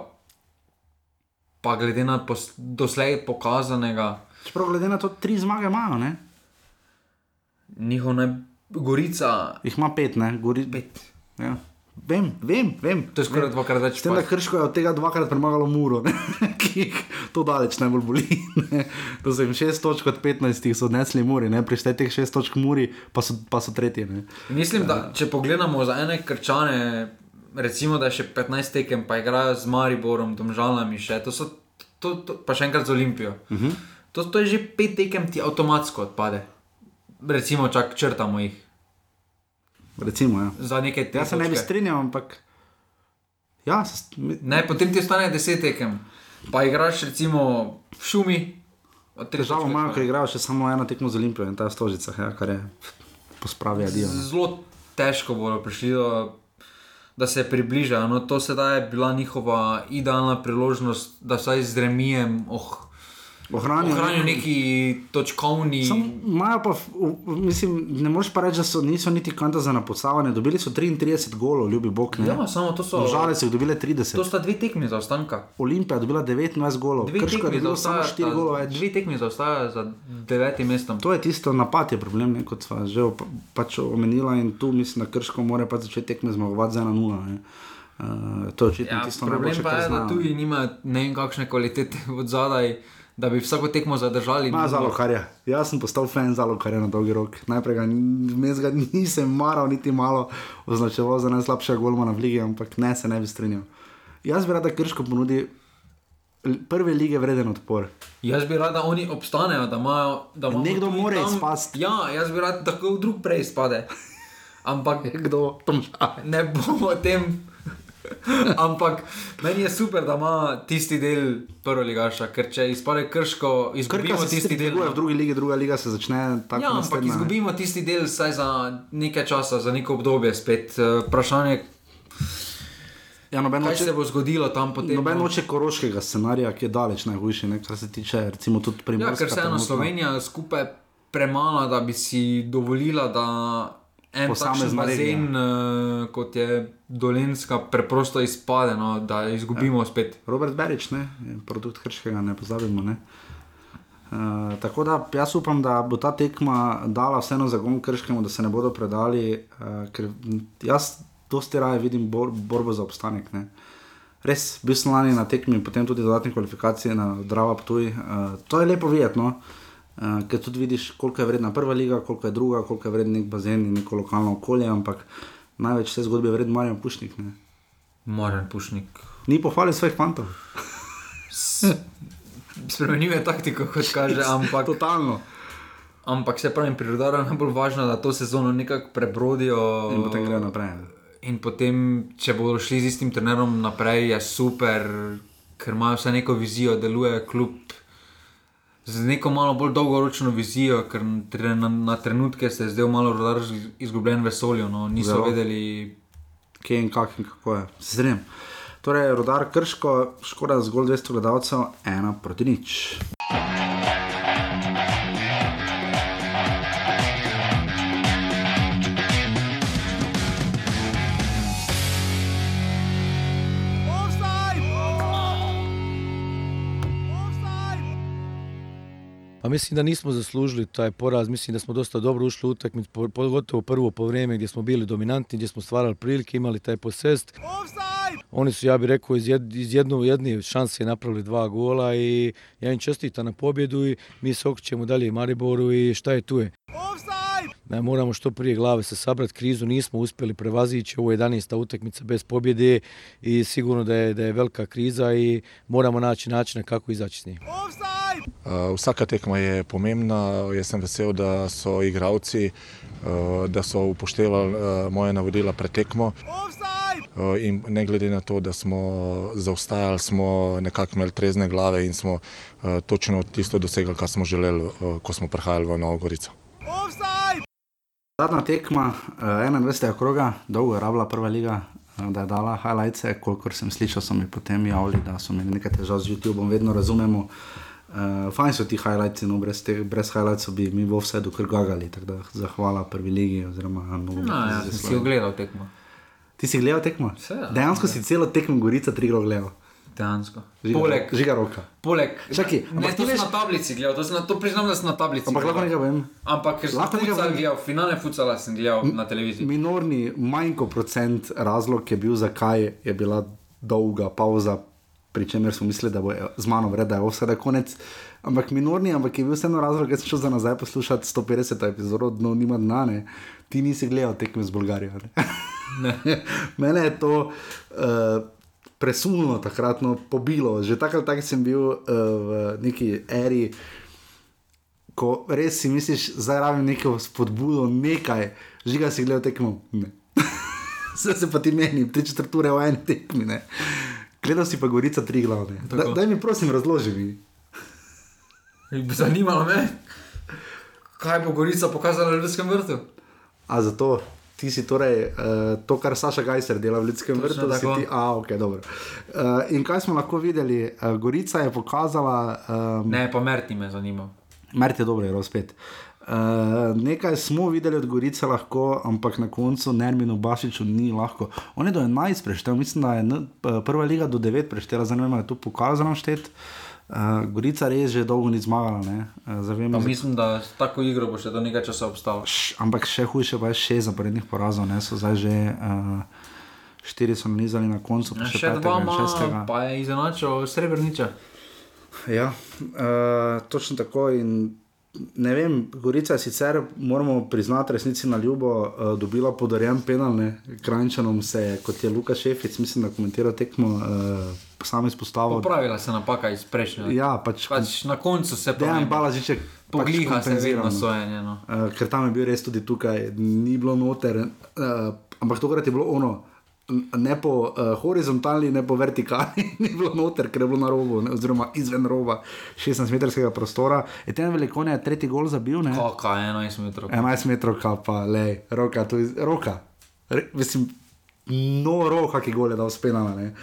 Speaker 2: pa glede na pos, doslej pokazanega,
Speaker 1: Čeprav glede na to, tri zmage imajo, ne?
Speaker 2: njihov naj Gorica.
Speaker 1: Jih ima pet, ne? Gori...
Speaker 2: Pet.
Speaker 1: Ja. Vem, vem, vem.
Speaker 2: To je skoraj dvakrat več.
Speaker 1: S tem, da Krško je od tega dvakrat premagalo Muro, ne? *laughs* ki jih to daleč najbolj boli. Ne? To so jim šest točk od 15, so odnesli Muri, ne prištej teh šest točk Muri, pa so, pa so tretji. Ne?
Speaker 2: Mislim, da če pogledamo za ene krčane, recimo, da je še 15 tekem, pa igrajo z Mariborom, Domžalami, še, to so, to, to, pa še enkrat z Olimpijo.
Speaker 1: Uh -huh.
Speaker 2: To, to je že pet tekem, ti avtomatsko odpade. Recimo, čak črtamo jih.
Speaker 1: Recimo, ja.
Speaker 2: Za nekaj
Speaker 1: Jaz se ne bi strinjal, ampak. Ja, se,
Speaker 2: Ne, potem ti ostane 10 tekem. Pa igraš recimo v šumi.
Speaker 1: težavo imajo, ker igrajo še samo eno tekmo z Olimpijo in ta Stožicah, ja, kar je pospravi adijo.
Speaker 2: Zelo težko bodo prišli do. Da se približajo. No, to sedaj je bila njihova idealna priložnost, da vsaj z remijem oh,
Speaker 1: Ohranijo
Speaker 2: ohranijo
Speaker 1: neki-
Speaker 2: točkovni.
Speaker 1: Imajo pa, mislim, ne moreš pa reči, da so, niso niti kanta za napotsavanje. Dobili so 33 golov, ljubi Bog. Ne?
Speaker 2: Ja, samo to so-
Speaker 1: Žale so jih dobile 30.
Speaker 2: To sta dve tekmi za ostanka.
Speaker 1: Olimpija je dobila 19 golov,
Speaker 2: Dve
Speaker 1: Krško je
Speaker 2: tekmi
Speaker 1: dobilo samo 4 golov več.
Speaker 2: Dve tekmi zaostajajo za devetim mestom.
Speaker 1: To je tisto napad, je problem, ne, kot sva že op, pač omenila. In tu mislim, da Krško mora pač začeti tekme zmagovati za 1-0. ne. Uh, to je očitno
Speaker 2: Ja,
Speaker 1: tisto
Speaker 2: problem
Speaker 1: najboljše,
Speaker 2: pa
Speaker 1: kar
Speaker 2: je, da
Speaker 1: znajo.
Speaker 2: tu nimajo ne vem kakšne kvalitete od zadaj, da bi vsako tekmo zadržali.
Speaker 1: Ima zalokarja. Jaz sem postal fan zalokarja na dolgi rok. Najprej ga, ga nisem maral, niti malo označeval za najslabšega golmana v ligi, ampak ne se ne bi strinjal. Jaz bi rad, da Krško ponudi prve lige vreden odpor.
Speaker 2: Jaz bi rad, da oni obstanejo, da imajo. Da
Speaker 1: Nekdo mora izpasti.
Speaker 2: Ja, jaz bi rad, da kdo drug prej izpade. *laughs* Ampak
Speaker 1: kdo tam
Speaker 2: ne bomo o tem. *laughs* Ampak meni je super, da ima tisti del prvo ligaša, ker če izpade krško, izgubimo
Speaker 1: Krka se
Speaker 2: tisti del.
Speaker 1: dviguje v drugi ligi, druga liga se začne tako.
Speaker 2: Ja, ampak
Speaker 1: naslednja, ne.
Speaker 2: izgubimo tisti del vsaj za nekaj časa, za neko obdobje spet. Eh, Vprašanje,
Speaker 1: Ja, noben
Speaker 2: kaj
Speaker 1: noče-
Speaker 2: se bo zgodilo tam potem.
Speaker 1: Noben
Speaker 2: no.
Speaker 1: noče koroškega scenarija, ki je daleč najhujši, ne, kar se tiče recimo tudi
Speaker 2: Ja,
Speaker 1: primorska.
Speaker 2: ker se eno. Slovenija skupaj premala, da bi si dovolila, da en
Speaker 1: Posamezna
Speaker 2: bazen, uh, kot je Dolenska, preprosto izpade, no, da izgubimo spet.
Speaker 1: Robert Berič, ne, produkt Krškega, ne pozabimo. Ne. Uh, tako da jaz upam, da bo ta tekma dala vseeno zagon krškemu, da se ne bodo predali, uh, ker jaz dosti raje vidim bor, borbo za obstanek. Ne. Res, bil sem lani na tekmi, potem tudi dodatne kvalifikacije na Drava Ptuj. Uh, to je lepo videti, no? uh, ker tudi vidiš, koliko je vredna prva liga, koliko je druga, koliko je vreden nek bazen in neko lokalno okolje, ampak največ vse zgodbe je vreden Marjan Pušnik. Ne.
Speaker 2: Moren pušnik.
Speaker 1: Ni pohvalil svojih fantov. *laughs*
Speaker 2: Spremenil je taktiko, kot kaže, ampak.
Speaker 1: Totalno.
Speaker 2: Ampak se pravi, pri Rudaru je najbolj važno, da to sezono nekako prebrodijo.
Speaker 1: In potem grejo naprej.
Speaker 2: In potem, če bodo šli z istim trenerom naprej, je super, ker imajo vse neko vizijo, deluje kljub z neko malo bolj dolgoročno vizijo, ker tre- na, na trenutke se je zdel malo rodar izgubljen vesolju, no, niso.
Speaker 1: Zelo.
Speaker 2: vedeli.
Speaker 1: Kje in kak in kako je. Se strinjam. Torej, rodar Krško, škoda zgolj 200 gledalcev, ena proti nič.
Speaker 13: Mislim da nismo zaslužili taj poraz, mislim da smo dosta dobro ušli u utakmicu, po- pogotovo prvo po vrijeme gdje smo bili dominantni, gdje smo stvarali prilike, imali taj posest. Oni su, ja bih rekao, iz, jed, iz jednu, jedne šanse napravili dva gola i ja im čestitam na pobjedu i mi se okrećemo dalje Mariboru i šta je tu je. Ne, moramo što prije glave se sabrati, krizu nismo uspjeli prevazići, ovo je 11. utakmica bez pobjede i sigurno da je, da je velika kriza i moramo naći načina kako izaći s njih.
Speaker 14: Uh, Vsaka tekma je pomembna. Jaz sem vesel, da so igravci, uh, da so upoštevali uh, moje navodila pred tekmo. In ne glede na to, da smo zaostajali, smo nekako imeli trezne glave in smo točno tisto dosegli, kar smo želeli, ko smo prihajali v Novo Gorico.
Speaker 1: Zadnja tekma, uh, 21. kroga, dolgo je rabila prva liga, uh, da je dala highlights, kolikor sem slišal, so mi potem javili, da so imeli nekaj težav z YouTubeom, vedno razumemo. Uh, fajn so ti highlights, no brez, te, brez highlightsov bi mi v vse dokrgagali, tako da zahvala prvi ligi oziroma
Speaker 2: No, ja, si ogledal tekmo.
Speaker 1: Ti si gledal tekmo?
Speaker 2: Seveda.
Speaker 1: Dejansko si celo tekmo Gorica tri gledal.
Speaker 2: Dejansko. Poleg-
Speaker 1: žiga roka.
Speaker 2: Poleg,
Speaker 1: Čakaj,
Speaker 2: ne, to
Speaker 1: ti
Speaker 2: sem
Speaker 1: veš-
Speaker 2: na tablici gledal, to, na, to priznam, da sem na tablici.
Speaker 1: Ampak lahko nekaj povem.
Speaker 2: Ampak
Speaker 1: Lahko nekaj povem.
Speaker 2: gledal, finale futsala sem gledal na televiziji.
Speaker 1: Minorni, manj kot procent razlog je bil, zakaj je bila dolga pauza, pri čemer smo mislili, da bo z mano vred, da je vse da konec. Ampak minorni, ampak je bil vseeno razlog, ker sem šel za nazaj poslušati 150 epizodo, no nima dna, ne. ti nisi gledal tekme z Bolgarijo. Ne?
Speaker 2: Ne. *laughs*
Speaker 1: Mene je to uh, presunilo takrat, no, pobilo. Že takrat tak sem bil uh, v neki eri, ko res si misliš, zdaj rabim neko spodbudo, nekaj, žiga si gledal tekmo. Vse *laughs* se pa ti meni, tri četrture v eni tekmi. Ne. Gledal si pa Gorica tri glavne. Da, daj mi prosim razloži mi.
Speaker 2: Zanimalo me, kaj bo Gorica pokazala v Ljudskem vrtu.
Speaker 1: A zato ti si torej uh, to, kar Saša Gajser dela v Ljudskem vrtu, da si ti. A, ok, dobro. Uh, in kaj smo lahko videli? Uh, Gorica je pokazala. Um,
Speaker 2: Ne, pa Merti me zanima.
Speaker 1: Mert je dobro, je spet. Uh, nekaj smo videli od Gorice, lahko, ampak na koncu Nerminu Bašiču ni lahko. On je do 11 preštel, mislim, da je prva liga do 9 preštela, ali je to pokazano štet. Uh, Gorica res že dolgo ni zmagala? Uh, zavem,
Speaker 2: Pa mislim, da s tako igro bo še do nekaj časa obstal.
Speaker 1: ampak še hujše pa je šest zaporednih porazov, ne so zdaj že uh, štiri so nanizali na koncu, pa
Speaker 2: Ja,
Speaker 1: še,
Speaker 2: Še
Speaker 1: petega
Speaker 2: dva
Speaker 1: in šestega.
Speaker 2: pa je izenačil Srebrniča.
Speaker 1: Ja, uh, točno tako. In ne vem, Gorica je sicer, moramo priznati, resnici na ljubo, uh, dobila podarjen penal, ne, Krajčanom se je, kot je Luka Šefic, mislim, da komentiral tekmo, uh, sam izpostavil.
Speaker 2: Popravila se napaka iz prejšnjega.
Speaker 1: Ja, pač,
Speaker 2: pač na koncu se
Speaker 1: Dejan Balažiček
Speaker 2: Pogliha
Speaker 1: pač
Speaker 2: se vedno
Speaker 1: kompenzirano.
Speaker 2: sojenje. No.
Speaker 1: Uh, ker tam je bil res tudi tukaj, ni bilo noter, uh, ampak tokrat je bilo ono. Ne po uh, horizontalni, ne po vertikalni, *laughs* ni bilo noter, ker je bilo na robu, ne, oziroma izven roba 16-metrskega prostora. Je ten velikon je tretji gol zabil, ne?
Speaker 2: Kaka, 11 metrov.
Speaker 1: 11 metrov, pa le, roka, to je roka. Re, mislim, no, roka, ki gol je dal spenala. Ne?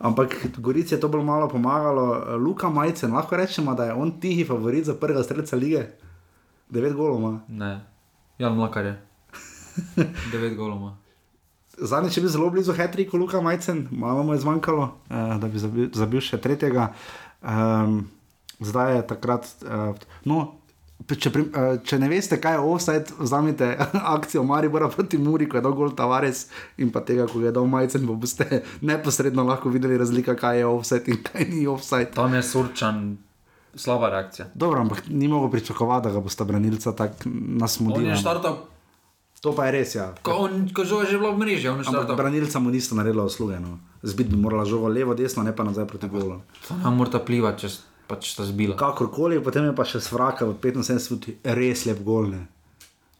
Speaker 1: Ampak Gorici je to bolj malo pomagalo. Luka Majcen, lahko rečemo, da je on tihi favorit za prvega streljca lige. 9 golov ima.
Speaker 2: Ne, Jan Mlakar je. *laughs* 9 goloma.
Speaker 1: Zadnjič je bil zelo blizu Hetriku, Luka Majcen, malo mu je zmanjkalo, uh, da bi zabil, zabil še tretjega. Um, zdaj je takrat. Uh, no, če, pri, uh, če ne veste, kaj je offside, vzamite *laughs* akcijo Maribora proti Muri, ko je dal gol Tavares in pa tega, ko je dal Majcen, pa boste *laughs* neposredno lahko videli razlika, kaj je offside in kaj ni offside.
Speaker 2: Tam je surčan, slaba reakcija.
Speaker 1: Dobro, ampak ni mogo pričakovati, da ga bosta branilca tako
Speaker 2: On
Speaker 1: nasmudila.
Speaker 2: je štartal,
Speaker 1: To pa je res, ja.
Speaker 2: ko, on, ko žoga že bila v mreži, on je štartal.
Speaker 1: branilca mu nista naredila usluge. No. Zbit bi morala žogo levo, desno, ne pa nazaj proti golu.
Speaker 2: Nam mora plivati, če pač sta zbila.
Speaker 1: Kakorkoli, potem je pa še svraka v 75 minuti res lep gol. Ne,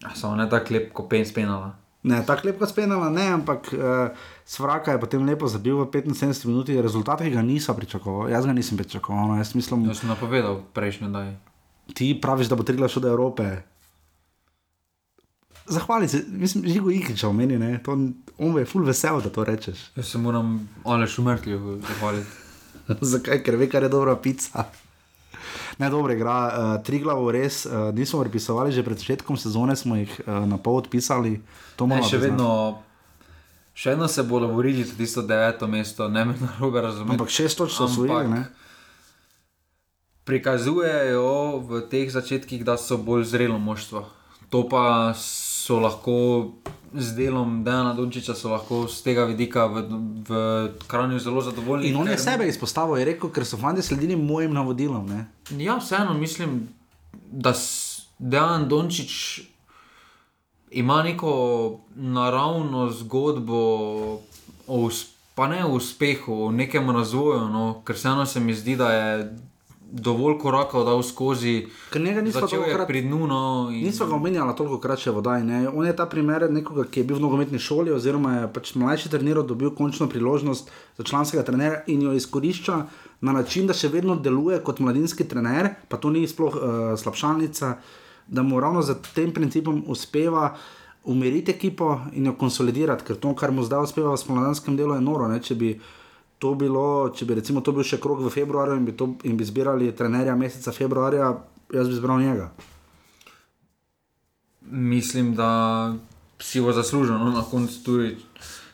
Speaker 2: Ja, Samo ne tako lep, ko pen spenala.
Speaker 1: ne tako lep kot spenala, ne, ampak uh, svraka je potem lepo zabil v 75 minuti, rezultat, ki ga nisem pričakoval. Jaz ga nisem pričakoval. No. Jaz mislim,
Speaker 2: To sem napovedal prejšnji dan.
Speaker 1: ti praviš, da bo trigla šel do Evrope. Zahvali se, mislim, Žigo Ikiča omeni, ne, to, on je full vesel, da to rečeš.
Speaker 2: Jaz se moram ale šumrtljivo zahvaliti. *laughs*
Speaker 1: Zakaj? Ker ve, kar je dobra pica. Ne, dobro igra. Uh, tri glavo res uh, nismo pripisovali, že pred začetkom sezone smo jih uh, na pol odpisali. To
Speaker 2: Ne, še vedno, še vedno se bodo borili za tisto deveto mesto, ne me narobe razumeti.
Speaker 1: Ampak šest točk so ne?
Speaker 2: Prikazujejo v teh začetkih, da so bolj zrelo moštvo. To pa so lahko z delom Dana Dončiča, so lahko z tega vidika v, v Kranju zelo zadovoljni.
Speaker 1: In on je
Speaker 2: ker-
Speaker 1: sebe izpostavil, je rekel, ker so fanti sledili mojim navodilom. Ne?
Speaker 2: Ja, vseeno mislim, da Dejan Dončić ima neko naravno zgodbo, o, us- pa ne o uspehu, o nekem razvoju, no, ker vseeno se mi zdi, da je dovolj korakov dal skozi.
Speaker 1: Ker njega nismo
Speaker 2: Začel je
Speaker 1: tolikokrat-
Speaker 2: pri dnu. No, in...
Speaker 1: Nismo ga omenjali toliko krat še vodaj. Ne? On je ta primer nekoga, ki je bil v nogometni šoli, oziroma je pač mlajši trener dobil končno priložnost za članskega trenera in jo izkorišča na način, da še vedno deluje kot mladinski trener, pa to ni sploh uh, slabšalnica, da mu ravno za tem principom uspeva. Umiriti ekipo in jo konsolidirati, ker to, kar mu zdaj uspeva v spomladanskem delu, je noro. Ne? Če bi to bilo, če bi recimo to bil še krok v februarju in bi, to, in bi zbirali trenerja meseca februarja, jaz bi izbral njega.
Speaker 2: Mislim, da si bo zaslužil no, na koncu tudi.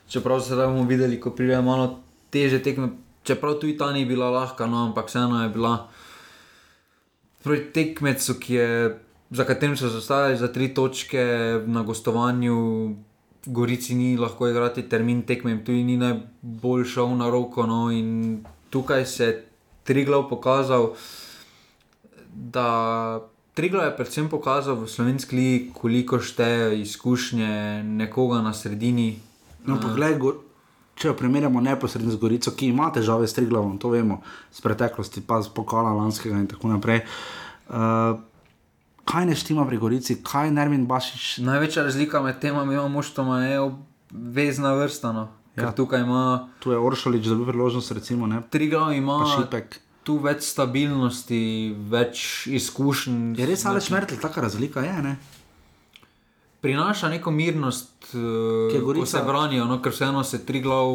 Speaker 2: Čeprav se bomo videli, ko pride malo teže tekme, čeprav tudi ta ni bila lahka, no, ampak vseeno je bila proti tekmecu, ki je, za katerim so zastavili za tri točke na gostovanju. Gorici ni lahko igrati termin tekme, tudi ni najbolj šel na roko. No, in tukaj se je Triglav pokazal, da Triglav je predvsem pokazal v slovenski ligi, koliko šteje izkušnje nekoga na sredini.
Speaker 1: No, poglej, go, če jo primerjamo neposredno z Gorico, ki ima težave s Triglavom, to vemo iz preteklosti, pa z pokala lanskega in tako naprej. Uh, kaj ne štima pri Gorici, kaj Nermin Bašič?
Speaker 2: Največja razlika med tema dvema moštoma je vezna vrsta. No.
Speaker 1: Ja.
Speaker 2: tukaj ima
Speaker 1: Tu je Oršolič dobil priložnost, recimo. Ne?
Speaker 2: Triglav ima
Speaker 1: Pa Šipek.
Speaker 2: tu več stabilnosti, več izkušenj.
Speaker 1: Je res ali šmrtelj, taka razlika je, ne?
Speaker 2: prinaša neko mirnost,
Speaker 1: Ki je
Speaker 2: uh, ko
Speaker 1: Gorica-
Speaker 2: se branijo, no, ker vseeno se tri glav,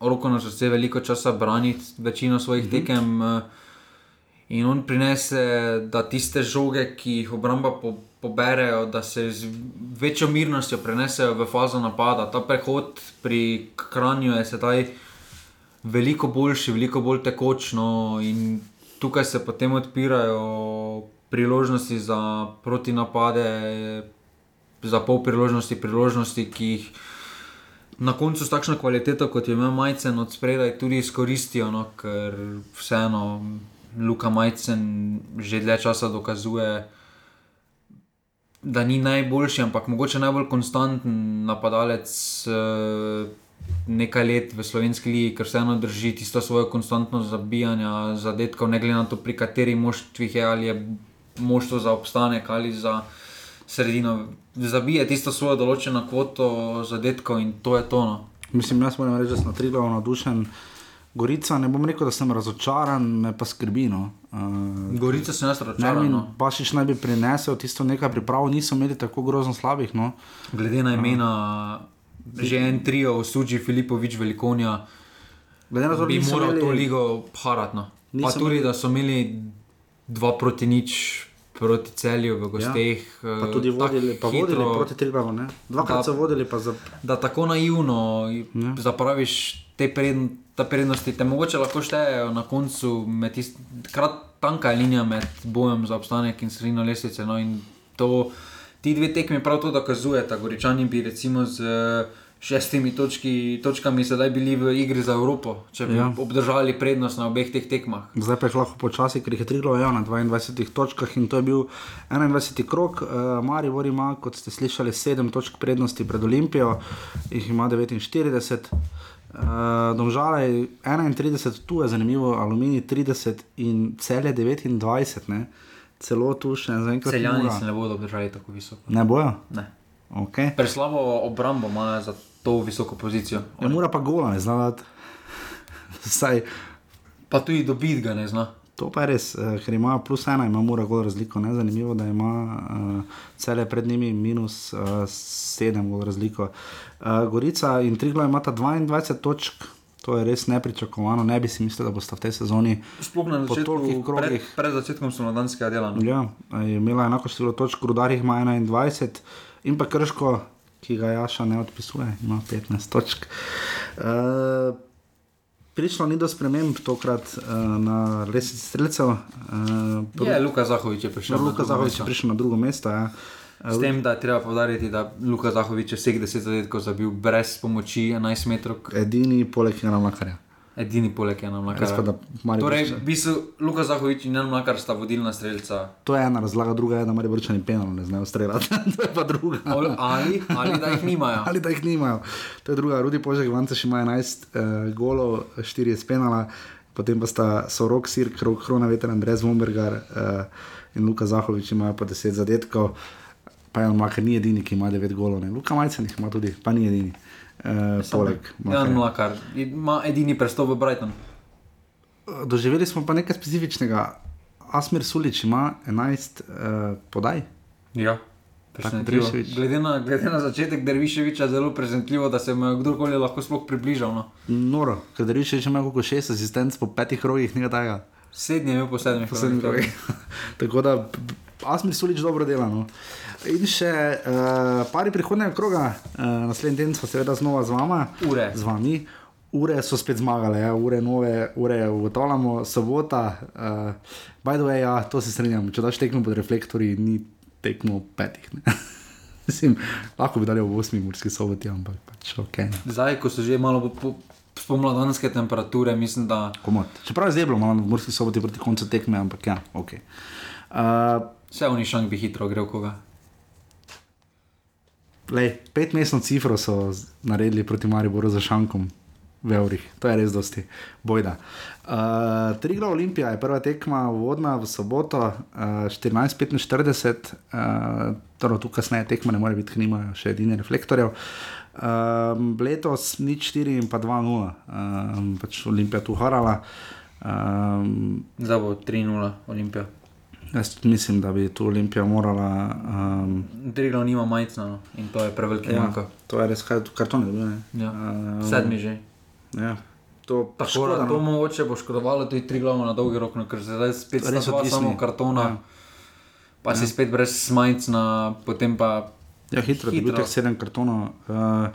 Speaker 2: roko na srce, veliko časa brani večino svojih mm -hmm. tekem. Uh, in on prinese, da tiste žoge, ki jih obramba po, poberejo, da se z večjo mirnostjo prenesejo v fazo napada. Ta prehod pri kranju je sedaj veliko boljši, veliko bolj tekoč. No, in tukaj se potem odpirajo priložnosti za protinapade, za pol priložnosti, priložnosti, ki jih na koncu s takšno kvaliteto, kot je imel Majcen od spredaj, tudi izkoristijo, no, ker vseeno Luka Majcen že dlje časa dokazuje. Da ni najboljši, ampak mogoče najbolj konstanten napadalec uh, nekaj let v slovenski ligi, ker vseeno drži tisto svojo konstantno zabijanje zadetkov, ne glede na to, pri katerih moštvih je ali je moštvo za obstanek ali za sredino. Zabije tisto svojo določeno kvoto zadetkov in to je to. No.
Speaker 1: Mislim, jaz moram reči, da sem triglav navdušen. Gorica, ne bom rekel, da sem razočaran, me pa skrbi. No. Uh,
Speaker 2: Gorica sem jaz razočaran. No.
Speaker 1: Pašič naj bi prinesel tisto nekaj priprav, niso imeli tako grozno slabih. No.
Speaker 2: Glede na imena, uh, že en trio, Suči, Filipovič, Velikonja,
Speaker 1: Glede na to,
Speaker 2: bi moral
Speaker 1: imeli-
Speaker 2: to ligo harat. No. Pa tudi,
Speaker 1: imeli-
Speaker 2: da so imeli dva proti nič. Proti celju v gosteh.
Speaker 1: Ja, pa
Speaker 2: eh,
Speaker 1: tudi vodili, pa vodili
Speaker 2: hitro.
Speaker 1: proti Triglavu. ne. Dvakrat
Speaker 2: Da-
Speaker 1: so vodili, pa za
Speaker 2: da tako naivno ja. zapraviš te predn, ta prednosti, te mogoče lahko štejejo na koncu, med tist, tanka je linija med bojem za obstanek in sredino lestvice. No, in to, ti dve tekmi prav to dokazujeta. Goričani bi recimo z eh, šestimi točki, točkami sedaj bili v igri za Evropo, če bi
Speaker 1: Ja.
Speaker 2: obdržali prednost na obeh teh tekmah.
Speaker 1: Zdaj pa jih lahko počasi, ker jih je Triglav ja, na 22 točkah in to je bil 21. krok. Uh, Maribor ima, kot ste slišali, 7 točk prednosti pred Olimpijo, jih ima 49. Uh, Domžale je 31, tu je zanimivo, Aluminij 30 in celje 29, ne? celo tu še zaenkrat.
Speaker 2: Celjani
Speaker 1: Mura.
Speaker 2: se ne bodo obdržali tako visoko.
Speaker 1: Ne bojo?
Speaker 2: Ne.
Speaker 1: Okay.
Speaker 2: Preslabo obrambo imajo za to visoko pozicijo.
Speaker 1: Ja, mora pa gola, ne zna dati. *laughs* Saj.
Speaker 2: Pa tudi dobiti ga ne zna.
Speaker 1: To pa je res, eh, ker ima plus ena, ima mora gol razliko. Ne? Zanimivo, da ima uh, cele pred njimi minus uh, sedem gol razliko. Uh, Gorica in Triglav imata 22 točk. To je res nepričakovano, ne bi si mislil, da boste v tej sezoni
Speaker 2: Sploh na
Speaker 1: po tolikih
Speaker 2: začetku, pred, pred začetkom slovenskega dela. No.
Speaker 1: Ja, je imela enako število točk, Rudar jih ima 21, in pa Krško, ki ga Jaša ne odpisuje, ima 15 točk. Uh, prišlo ni do sprememb tokrat uh, na lesici streljcev. Uh,
Speaker 2: Je, Luka Zahovič je prišel na
Speaker 1: Luka Zahovič je prišel na drugo mesto. Ja.
Speaker 2: S tem, da je treba povdariti, da Luka Zahovič je vseh 10 zadetkov zabil brez pomoči 11 metrov.
Speaker 1: Edini poleg Jana Mlakarja.
Speaker 2: Edini poleg Jana
Speaker 1: Res pa, da
Speaker 2: Mlakarja.
Speaker 1: Maribor
Speaker 2: Torej, v bistvu Luka Zahovič in Jan Mlakar sta vodilna streljca.
Speaker 1: To je ena razlaga, druga je, da Marijo Brčani penal ne znajo streljati. *laughs* to je pa druga.
Speaker 2: Ali, ali da jih nimajo. *laughs*
Speaker 1: ali da jih nimajo. To je druga. Rudi Požek, Vance še ima 11 uh, golov, 4 je spenala, potem pa sta Sorok, Sirk, Rok, Hrona, Veter, Andrej Zvombergar uh, in Luka Zahovič imajo po 10 zadetkov. Pa Jan Mlakar ni edini, ki ima 9 golov. Ne. Luka Majcen jih ima tudi, pa ni edini. Uh, poleg
Speaker 2: Jan. Mlakar ima edini prestop v Brighton.
Speaker 1: Doživeli smo pa nekaj specifičnega. Asmir Sulič ima 11 uh, podaj.
Speaker 2: Ja. Glede na, glede na začetek Derviševiča, zelo prezentljivo, da se mu je kdorkoli lahko sploh približal. No.
Speaker 1: Noro, ker je imel kot 6 asistenc po petih rogih, nekaj takega.
Speaker 2: Sedmi je imel po sedmih
Speaker 1: Po sedmih rogih. *laughs* Tako da Asmir Sulič dobro dela. No. In še uh, pari prihodnega kroga, uh, naslednji teden smo seveda znova z vama.
Speaker 2: Ure.
Speaker 1: Z vami. Ure so spet zmagale, ja. ure nove, ure ugotavljamo, sobota. Uh, by the way, ja, to se strinjam, če daš tekmo pod reflektorji, ni tekmo petih. *laughs* Mislim, lahko bi dali ob 8 urski soboti, ampak pač ok.
Speaker 2: Zdaj, ko so že malo po- po- spomladanske temperature, mislim, da.
Speaker 1: Komod. Čeprav je zdaj bilo malo v Murski soboti proti koncu tekme, ampak ja, ok. Uh,
Speaker 2: Vse oni šank bi hitro grel koga.
Speaker 1: Lej, pet mestno cifro so naredili proti Mariboru za šankom v evrih, to je res dosti bojda. Uh, Trigla Olimpija je prva tekma vodna v soboto, uh, 14:45, uh, torej tu kasneje tekma ne more biti, ker nimajo še edine reflektorjev. Um, letos nič 4 in pa 2-0, um, pač Olimpija tu harala. Um,
Speaker 2: Zdaj bo 3-0 Olimpija.
Speaker 1: Jaz mislim, da bi tu Olimpija morala. Um,
Speaker 2: Triglav nima majcna no, in to je preveliki
Speaker 1: ja,
Speaker 2: manjko.
Speaker 1: to je res, kaj karton je bil. ne?
Speaker 2: Ja.
Speaker 1: Um,
Speaker 2: Sedmi že.
Speaker 1: Ja. To,
Speaker 2: Tako
Speaker 1: škoda,
Speaker 2: da to
Speaker 1: no.
Speaker 2: mogoče bo škodovalo tudi Triglav na dolgi rok, no, ker se zdaj spet
Speaker 1: odvisni.
Speaker 2: samo kartona.
Speaker 1: Ja.
Speaker 2: Pa si
Speaker 1: Ja.
Speaker 2: spet brez majcna, potem pa.
Speaker 1: Ja, hitro, hitro. teh sedem kartonov. Uh,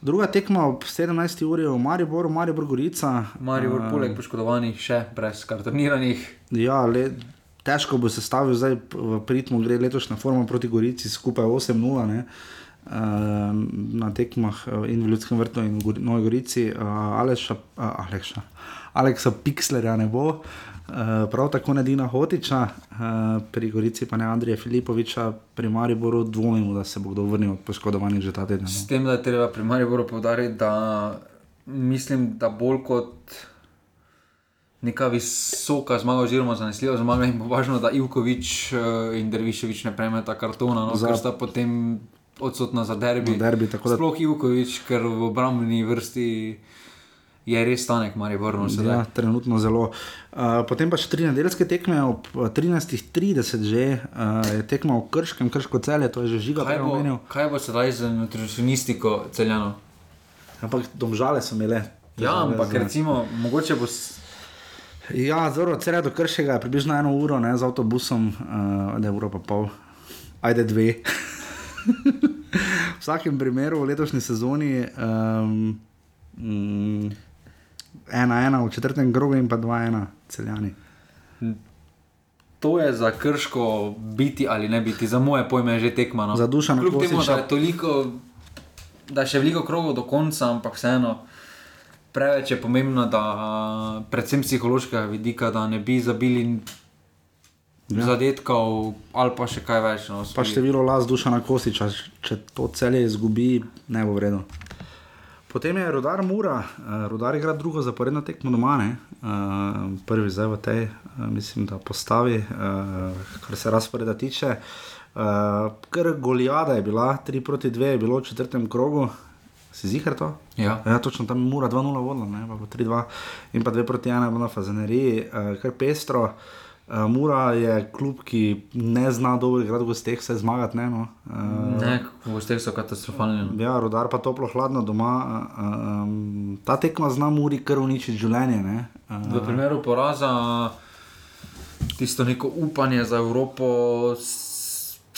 Speaker 1: druga tekma ob 17. uri v Mariboru, Maribor Gorica.
Speaker 2: Marijo
Speaker 1: Eh,
Speaker 2: poleg poškodovanih, še brez kartoniranih.
Speaker 1: Ja, le, težko bo se stavil zdaj v pritmu, gre letošnja forma proti Gorici, skupaj 8-0. ne. na tekmah eh, in v Ljudskem vrtu in v Novi Gorici, uh, Aleša, uh, Alekša, Aleksa Pixlerja ne bo. Uh, prav tako ne Dina Hotiča, uh, pri Gorici pa ne Andrija Filipoviča, pri Mariboru dvomimo, da se bo kdo vrnil od poškodovanih že ta teden.
Speaker 2: S tem, da je treba pri Mariboru povdariti, da mislim, da bolj kot neka visoka zmaga, oziroma zanesljiva zmaga, in bo važno, da Ivkovič eh, in Derviševič ne prejmeta kartona, no,
Speaker 1: Za-
Speaker 2: ker sta potem odsotna za derbi.
Speaker 1: Derbi, da-
Speaker 2: Sploh Ivkovič, ker v obrambni vrsti je res stanek Mariboru. No, sedaj.
Speaker 1: Ja, trenutno zelo. Uh, potem pa še tri nedeljske tekme, ob eh, 13.30 že uh, je tekma v Krškem, Krško celje, to je že žiga,
Speaker 2: Kaj bo, kaj bo sedaj z nutricionistiko celjanov?
Speaker 1: Ampak domžale so imele.
Speaker 2: Ja, ampak recimo, mogoče bo.
Speaker 1: Ja, zelo od celja do Krškega je približno eno uro ne, z avtobusom, uh, da je uro pa pol, ajde dve. v vsakem primeru v letošnji sezoni um, mm, ena, ena v četrtem krogu in pa dva, ena, celjani.
Speaker 2: To je za krško biti ali ne biti, za moje pojme je že tekma. No.
Speaker 1: Za Dušana
Speaker 2: Kljub temu, da je toliko, da je še veliko krogov do konca, ampak vseeno. Preveč je pomembno, da predvsem psihološkega vidika, da ne bi zabili
Speaker 1: Ja.
Speaker 2: zadetkov ali pa še kaj več. No,
Speaker 1: Pa število las Dušana Kosiča, če to celje izgubi, ne bo vredno. Potem je Rudar Mura, uh, Rudar igra drugo zaporedno tekmo doma, ne? uh, prvi zdaj v tej, uh, mislim, da postavi, uh, kar se razporeda tiče. Uh, ker Golijada je bila, 3 proti 2 je bilo v četrtem krogu, si zihar to?
Speaker 2: Ja.
Speaker 1: ja, točno tam je Mura 2-0 vodila, ne? pa bo 3-2 in pa 2 proti 1 je bilo na Fazaneriji, uh, kar pestro. Uh, Mura je klub, ki ne zna dobro igrati v gosteh, se zmagati. Ne, no. uh,
Speaker 2: Ne, gostje so katastrofalni. no.
Speaker 1: Ja, rodar pa toplo, hladno doma. Uh, um, ta tekma zna Muri kar uničiti življenje. Ne?
Speaker 2: V
Speaker 1: Uh,
Speaker 2: primeru poraza, tisto neko upanje za Evropo, s-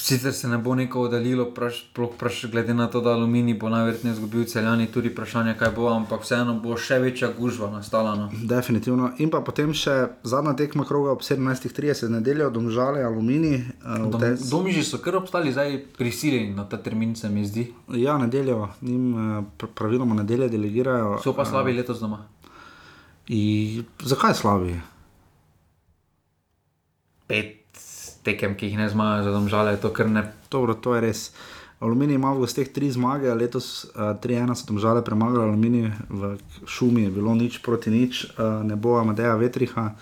Speaker 2: sicer se ne bo neko oddaljilo, praš, praš, glede na to, da Aluminij bo najverjetneje izgubil celjani, tudi vprašanje, kaj bo, ampak vseeno bo še večja gužva nastala. No.
Speaker 1: definitivno. In pa potem še zadnja tekma kroga ob 17.30 nedeljo, domžale, aluminij. Uh,
Speaker 2: Dom, domiži so kar obstali, zdaj prisiljeni na ta termin, se mi zdi.
Speaker 1: Ja, nedeljo, njim pr- praviloma nedelje delegirajo.
Speaker 2: So pa slabi
Speaker 1: uh,
Speaker 2: letos doma.
Speaker 1: in Zakaj slabi?
Speaker 2: Pet tekem, ki jih ne zmagajo za domžale, to kar ne.
Speaker 1: Dobro, to je res. Aluminij ima v gosteh tri zmage, letos uh, 3-1 so tam žale premagali, aluminij v šumi je bilo nič proti nič, uh, ne bo Amadeja Vetriha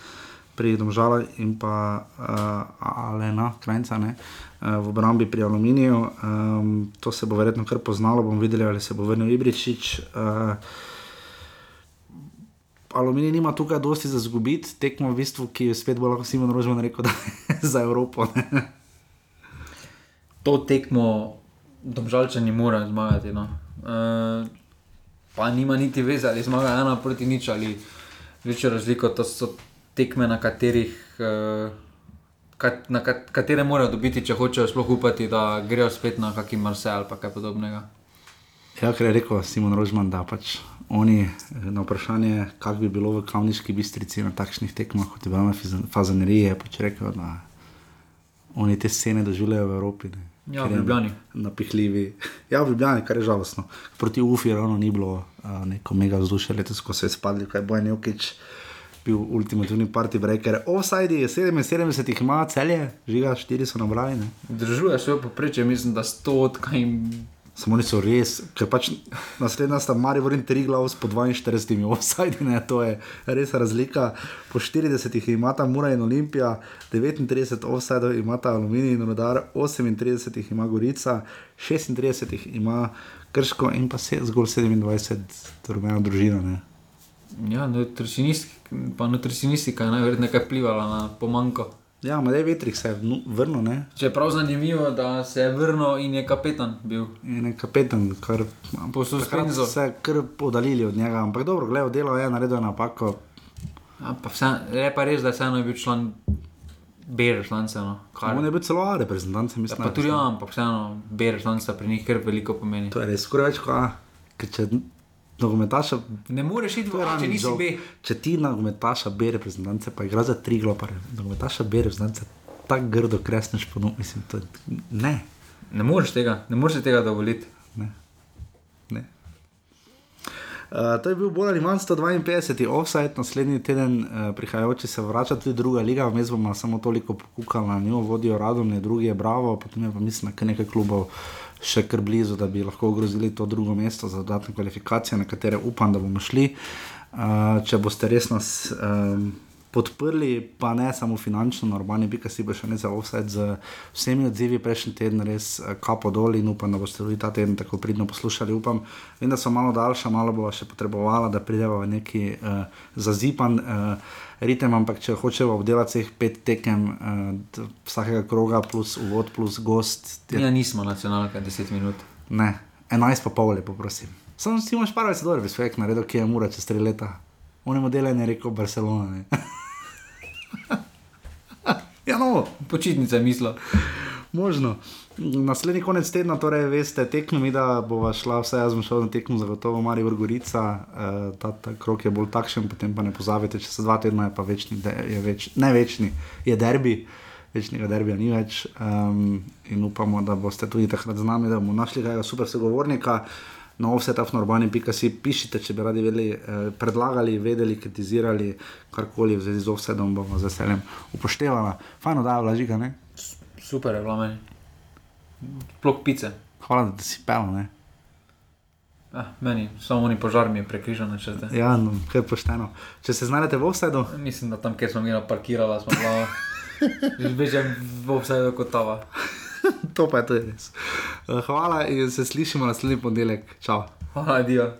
Speaker 1: pri domžalah in pa uh, Alena Krajnca ne, uh, v obrambi pri aluminiju. Um, to se bo verjetno kar poznalo, bomo videli, ali se bo vrnil Ibričič. Uh, Aluminij nima tukaj dosti za zgubiti, tekmo v bistvu, ki je spet bolj lahko Simon Rožman rekel, *laughs* da je za Evropo. Ne?
Speaker 2: To tekmo domžalčani morajo zmagati. No. E, pa nima niti veze, ali zmaga ena proti nič ali večjo razliko. To so tekme, na katerih. E, kat, na kat, katere morajo dobiti, če hočejo sploh upati, da grejo spet na kakšen Marseille ali kaj podobnega.
Speaker 1: Ja, ker je rekel Simon Rožman, da pač oni eh, na vprašanje, kako bi bilo v Kavniški bistrici na takšnih tekmah, kot je bila Fazaneriji, je pač rekel, da oni te scene doživljajo v Evropi. Ne.
Speaker 2: Ja, v Ljubljani.
Speaker 1: Napihljivi. *laughs* Ja, v Ljubljani, kar je žalostno. Proti UFI ravno ni bilo uh, neko mega vzdušje, letos, ko so se spadli, kaj bo Jokič bil ultimativni party breaker. Offside je 77, jih ima celje, žiga, 4 so nabrali. Ne.
Speaker 2: Držuje svoje poprečje, mislim, da 100 od kaj jim.
Speaker 1: Samo oni so res, ker pač naslednja sta Marijo in tri glav s po 42 offside, ne, to je res razlika. Po 40 jih imata Mura in Olimpija, 39 offside imata Aluminij in Rodar, 38 jih ima Gorica, 36 jih ima Krško in pa se, zgolj 27, rumena družina. Ne.
Speaker 2: Ja, nutricionistika je najverjetneje vplivala na pomanko.
Speaker 1: Ja, Madej Vetrik se je vrnil, ne?
Speaker 2: Čeprav zanimivo, da se je vrnil in je kapetan bil.
Speaker 1: In je kapetan, kar so se kar oddaljili od njega, ampak dobro, gledal delo je, naredil napako.
Speaker 2: Ja, pa vse, je pa res, da je vseeno bil član B režlance. No, kar-
Speaker 1: On je bil celo A reprezentant,
Speaker 2: ja,
Speaker 1: mislim.
Speaker 2: pa tudi ja, ampak vseeno B režlance pri njih kar veliko pomeni.
Speaker 1: To je res, skoraj več kot A. Ker če nogometaša.
Speaker 2: Ne moreš iti v A, če nisi B.
Speaker 1: Če ti nogometaša B reprezentance, pa igra za tri glopare, nogometaša B reprezentance, tako grdo kresneš po noč, mislim, to. Ne.
Speaker 2: Ne moreš tega, ne moreš tega dovoliti.
Speaker 1: Ne. Ne. Uh, to je bil bolj ali manj 152. offside, naslednji teden uh, prihajajoči se vrača tudi druga liga, vmes bomo samo toliko pokukali na njo, vodijo radom, ne drugi je bravo, potem je pa mislim, da nekaj klubov še kar blizu, da bi lahko ogrozili to drugo mesto za dodatne kvalifikacije, na katere upam, da bomo šli. Uh, če boste res nas um, podprli, pa ne samo finančno, normalni bi si bo še ne za offset z vsemi odzivi prejšnji teden, res eh, kapo dol in upam, da boste tudi ta teden tako pridno poslušali. Upam, vem, da so malo daljša, malo bo še potrebovala, da prideva v neki uh, zazipan. Uh, Ritem, ampak če hočemo obdelati vseh pet tekem, uh, vsakega kroga, plus uvod, plus gost.
Speaker 2: Je... Ja, nismo nacionalka, deset minut.
Speaker 1: Ne, enajst pa pol, lepo prosim. Sam si imaš par več dobro, bi svek naredil, ki je mura čez tri leta. Oni modele je rekel Barcelona. *laughs* ja, no,
Speaker 2: počitnice mislo.
Speaker 1: Možno. Naslednji konec tedna, torej, veste, tekmo mi, da bo šla vse, jaz bom šel na tekmo, zagotovo Marijo Vrgorica, uh, ta, ta krok je bolj takšen, potem pa ne pozabite, če se dva tedna je pa večni, de, je več, ne večni, je derbi, večnega derbija ni več um, in upamo, da boste tudi takrat z nami, da bomo našli kaj super sogovornika. Na offsetaf normani, pika si pišite, če bi radi vedeli, eh, predlagali, vedeli, kritizirali karkoli v zvezi z offsetom, bomo z veseljem upoštevali. Fajno, da je vlažika, ne?
Speaker 2: Super je, vlamen. Plok pice.
Speaker 1: Hvala, da si pel, ne?
Speaker 2: Ah, meni, samo oni požar mi je prekrižal na črte.
Speaker 1: Ja, no, kar pošteno. Če se znajdete v offsetu?
Speaker 2: Mislim, da tam, kjer smo mi parkirali, smo bila. *laughs* Že v offsetu kot tava. *laughs*
Speaker 1: to pa je tudi res. Hvala in se slišimo naslednji ponedeljek. Čau.
Speaker 2: Hvala, Dio.